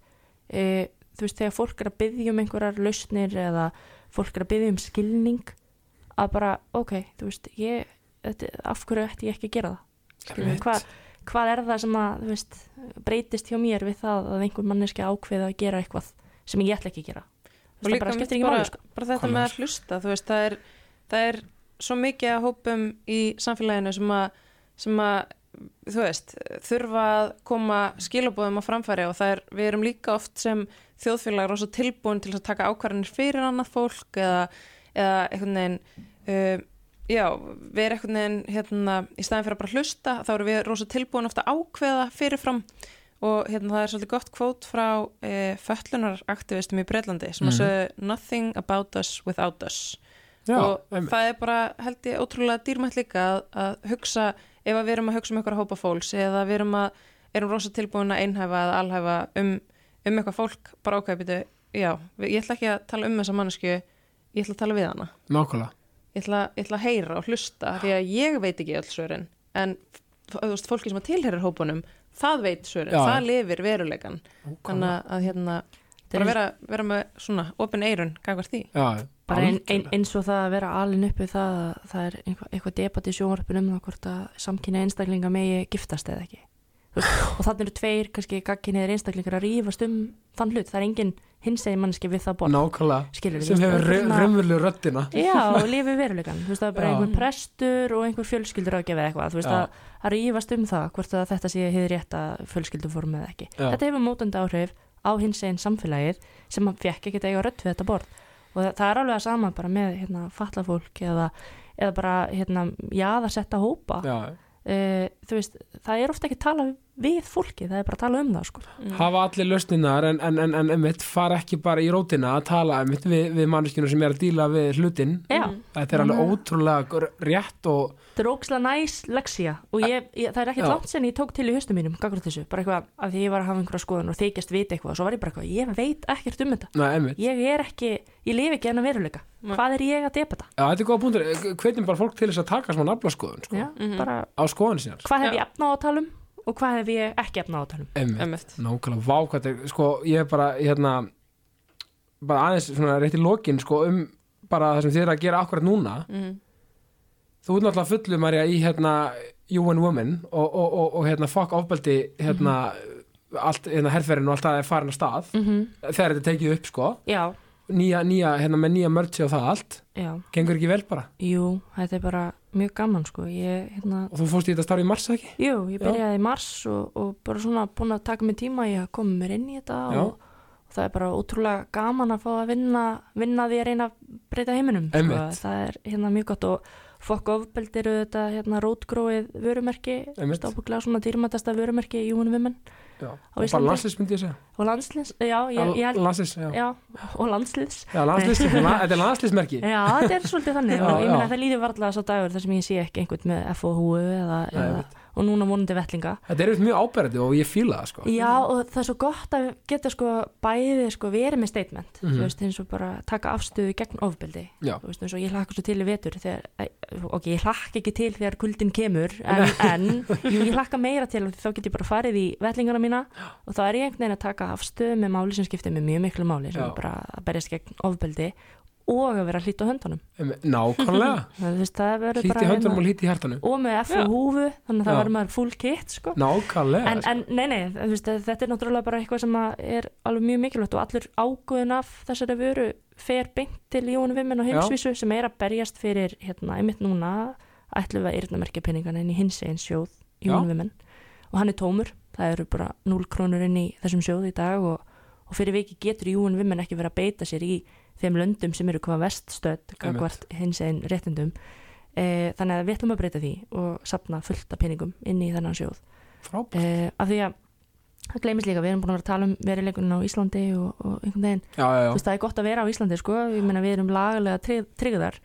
uh, þú veist þegar fólk er að byggja um einhverjar lausnir eða fólk er að byggja um skilning að bara ok, þú veist ég, þetta, af hverju ætti ég ekki að gera það Einmitt. hvað, hvað er það sem að þú veist, breytist hjá mér við það að einhver manneski ákveða að gera eitthvað sem ég ætla ekki að gera Þú veist, það bara skiptir ekki bara, máli sko. bara þetta Hvað með að hlusta þú veist, það er, það er svo mikið að hópum í samfélaginu sem að, sem að þú veist, þurfa að koma skilabóðum á framfæri og það er, við erum líka oft sem þjóðfélag rosa tilbúin til að taka ákvarðanir fyrir annað fólk eða, eða einhvern veginn uh, já, við erum einhvern veginn hérna, í staðin fyrir að bara hlusta þá erum við rosa tilbúin ofta ákveða fyrirfram og hérna það er svolítið gott kvót frá e, fötlunaraktivistum í Breitlandi sem Mhm. að sögðu nothing about us without us Já, og einmitt. það er bara held ég ótrúlega dýrmætt líka að, að hugsa ef að við erum að hugsa um eitthvað hópa fólks eða við erum að erum rosa tilbúin að einhæfa eða alhæfa um, um eitthvað fólk bara ákveðbyrðu, já, ég ætla ekki að tala um þessa mannesku, ég ætla að tala við hana. Nákvæmlega. Ég ætla, ég ætla að heyra og hlusta því að ég veit ekki öll svörin en þú veist, fólki sem að tilherir hópunum það veit svörin, Já. það lifir veruleikan þannig að- hérna bara vera, vera með svona opin eirun gagvart því. Já, bara ein, ein, eins og það að vera alin uppi það að það er eitthvað, eitthvað debat í sjónvarpinu um það hvort að samkynja einstaklinga megi giftast eða ekki og þannig eru tveir kannski gagkinniðir einstaklingar að rífast um þann hlut, það er engin hinsegi mannski við það borð. Nákvæmlega, sem hefur raunverulegu röddina. Já, og lifi verulegan, þú veist það er bara Já. einhver prestur og einhver fjölskyldur ágefið eitthvað, þú veist Já. að, rífast um það hvort að þetta sé hefur rétt að fjölskylduform eða ekki. Já. Þetta hefur mótandi áhrif á hins einn samfélagið sem hann fekk ekki eiga rödd við þetta borð. Og það, það er alveg að sama bara með hérna, fallafólk eða, eða bara hérna, jaðarsetta hópa. Já, e, þú veist, það er ofta ekki tala við fólki, það er bara að tala um það sko. hafa allir lausninar en, en, en, en einmitt fara ekki bara í rótina að tala einmitt við, við manneskinu sem er að díla við hlutin Já, þetta er alveg ótrúlega rétt og þetta er ókslega næs leksía og ég, ég, það er ekkert Já. langt sen ég tók til í höstum mínum þessu, bara eitthvað af því ég var að hafa einhverja skoðun og þykjast vita eitthvað og svo var ég bara eitthvað, ég veit ekkert um þetta einmitt, ég er ekki, ég lifi ekki enn að veruleika Nei. hvað er ég að debata? Já, þetta er góða punktur, hvetjum bara fólk til þess að taka svona naflaskoðun sko, Já, Mhm. bara, á skoðun sínar hvað hef Já. ég efna á að tala um og hvað hef ég ekki efna á um Einmitt. nákvæmlega, vá hvað þetta er sko, ég er bara, hérna bara aðeins svona rétt í lokin sko, um bara það sem þið er að gera akkurat núna Mhm. þú ert náttúrulega fullu Marja í hérna You and Women og, og, og, og hérna fuck ofbeldi hérna allt, hérna herferðin og allt það er farin að stað mm -hmm. þegar þetta er tekið upp sko Já, nýja, nýja, hérna með nýja mörgsi og það allt já, gengur ekki vel bara? Jú, þetta er bara mjög gaman sko, ég, hérna og þú fórst í þetta starf í mars ekki? Jú, ég byrjaði í mars og, og bara svona búin að taka mig tíma að koma mér inn í þetta Já. og, og það er bara ótrúlega gaman að fá að vinna, vinna því að reyna að breyta heiminum sko. Það er hérna mjög gott og fokk ofbeldi eru þetta hérna rótgróið vörumerki stápuglega svona dýrmætasta vörumerki í Júnum Vimen já. Á og bara landslis myndi ég segja. Og landsliðs, já, ég, ég held landslis, já. já, og landsliðs. Já, landslis, þetta er landslismerki Já, þetta er svolítið þannig. Já, ég meina það líður varlega svo dagur þar sem ég sé ekki einhvern með FOHU eða, eða. Og núna vonandi vettlinga. Þetta er mjög áberandi og ég fíla það sko. Já, og það er svo gott að geta sko bæði sko verið með statement Mhm. þú veist, eins og bara taka afstöðu gegn ofbeldi. Já. þú veist, eins og ég hlakka svo til í vetur þegar, ok, ég hlakka ekki til þegar kuldin kemur, en, en jú, ég hlakka meira til og þá get ég bara farið í vettlinguna mína og þá er ég einhvern veginn að taka afstöðu með máli sem skiptir með mjög miklu máli sem bara að berjast gegn ofbeldi og að vera hlýtt á höndunum. Nákvæmlega, verður hlíti bara hérna- höndunum og hlíti hjartanum og með Já. húfu þannig að það verður maður full kit sko. Nákvæmlega en, en nei, nei, veist, þetta er náttúrulega bara eitthvað sem er alveg mjög mikilvægt og allur ágöðun af þessari vöru fer beint til Jónu Vimmen og heimsvísu sem er að berjast fyrir hérna, einmitt núna ætlum við að yrnamerkja peningana inn í hins einn sjóð Jónu Já. Vimmen og hann er tómur, það eru bara 0 krónur inn í þessum sjóð í dag og, og fyrir viki getur Jónu Vimmen ekki verið að beita sér í þeim löndum sem eru hvað gagvart hins einn réttindum. E, þannig að við ætlum að breyta því og sapna fullt af peningum inn í þennan sjóð. Uh, af því að það gleymist líka, við erum búin að vera að tala um verileikunin á Íslandi og, og einhvern veginn, já, já, já. Þú veist það er gott að vera á Íslandi sko, ég meina við erum lagalega tryggð- tryggðar.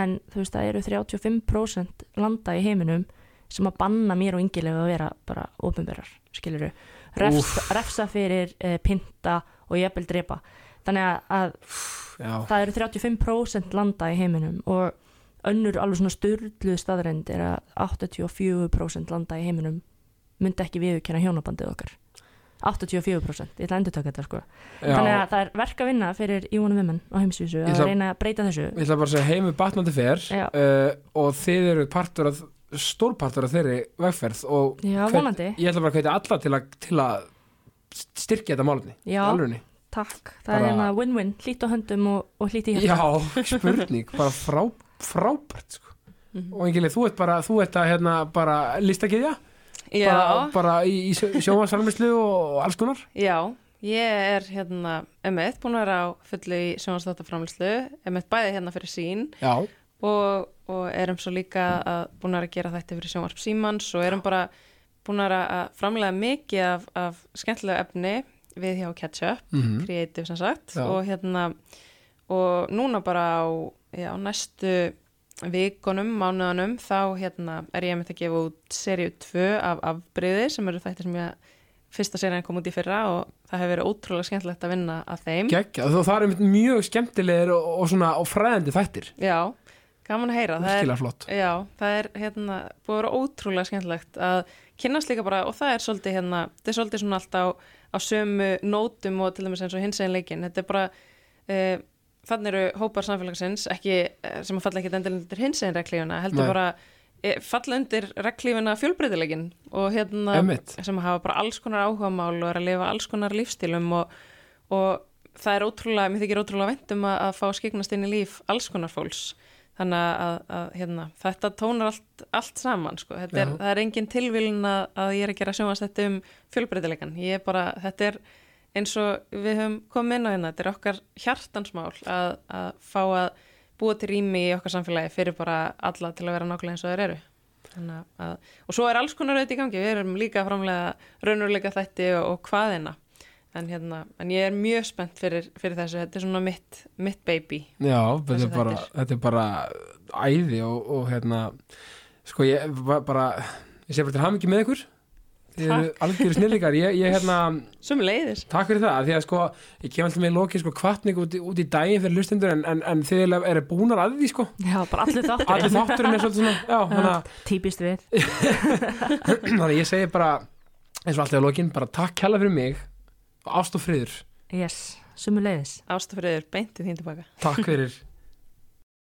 En þú veist það eru 35% landa í heiminum sem að banna mér og yngilega að vera bara ofinberar, skiluru refsa, refsa fyrir uh, pinta og jafnvel drepa þannig að, já, það eru 35% landa í heiminum og önnur alveg svona styrluð staðreind er að 84% landa í heiminum myndi ekki viðurkenna hjónabandið okkar. 84%, ég ætla að endur taka þetta sko. Þannig já. að það er verk að vinna fyrir Jónu Vimmen á heimsvísu að reyna að breyta þessu. Ég ætla bara að segja heimi batnandi fer uh, og þið eru partur af stórpartur af þeirri vegferð og Já, vonandi, ég ætla bara að hvetja alla til að, til að styrkja þetta alvegni takk. Það bara- er hérna win-win, hlít á höndum og, og hlít í hjarta. Já, spurning, bara frá, frábært sko. Mhm. og engileg, þú ert bara þú ert að hérna bara listakiðja? Já, bara, bara í, í sjómasarmislu og alls konar? Já, ég er hérna emitt, búin að vera á fullu í sjónvarsþáttaframlislu, emitt bæði hérna fyrir sín Já, og, og erum svo líka að búin að gera þetta fyrir sjónvarp símans og erum bara búin að að framlega mikið af, af skemmtilega efni við hjá Ketchup, mm Creative sem sagt. Já. og hérna og núna bara á já, næstu vikunum, mánuðanum þá hérna er ég með að gefa út seríu 2 af afbreyði sem eru þættir sem ég fyrsta serían kom út í fyrra og það hefur verið ótrúlega skemmtilegt að vinna að þeim. Geggja, þó það er einmitt mjög skemmtilegir og, og svona og fræðandi þættir. Já, gaman að heyra. Það er, virkilega flott. Já, það er hérna búið að vera ótrúlega skemmtilegt að kynnast líka bara og það er svolítið hérna, þetta er svolítið svona allt á, á sömu nótum og til dæmis eins og hins egin leikin, þetta er bara uh, þannig eru hópar samfélagsins ekki, eh, sem að falla ekki endilega undir hins egin reglífuna, heldur Nei. bara uh, falla undir reglífuna fjölbreytileikin og hérna Emmitt, sem hafa bara alls konar áhugamál og er að lifa alls konar lífstílum og, og það er ótrúlega, mér þykir ótrúlega vendum að, að fá skiknast inn í líf alls konar fólks þannig að, að hérna, þetta tónar allt, allt saman sko. er, það er engin tilvílun að, að ég er að gera sjónvast þetta um fjölbreytileikan ég er bara, þetta er eins og við höfum komið inn á hérna, þetta er okkar hjartansmál að, að fá að búa til rými í okkar samfélagi fyrir bara alla til að vera nákvæmlega eins og þeir eru. Að, og svo er alls konar auðvitað í gangi, við erum líka framlega raunurleika þætti og, og hvaðina en, hérna, en ég er mjög spennt fyrir, fyrir þessu, þetta er svona mitt, mitt baby. Já, þetta er, bara, þetta er bara æði og, og hérna sko ég var bara ég sé bara til hamingi með ykkur. Þið eru algjörðu snillíkar ég, ég hérna, sem leiðis takk fyrir það því að sko, ég kem alltaf með loki sko kvartning út, út í daginn fyrir hlustendur en, en, en þið eru búnar að því sko. Já, bara allir þáttur allir þátturinn er svolítið svona já, að Típist við. Þannig að ég segi bara eins og alltaf að lokin, bara takk kjalla fyrir mig ást og friður, Yes, sumu leiðis ástafriður beint í þín tilbaka takk fyrir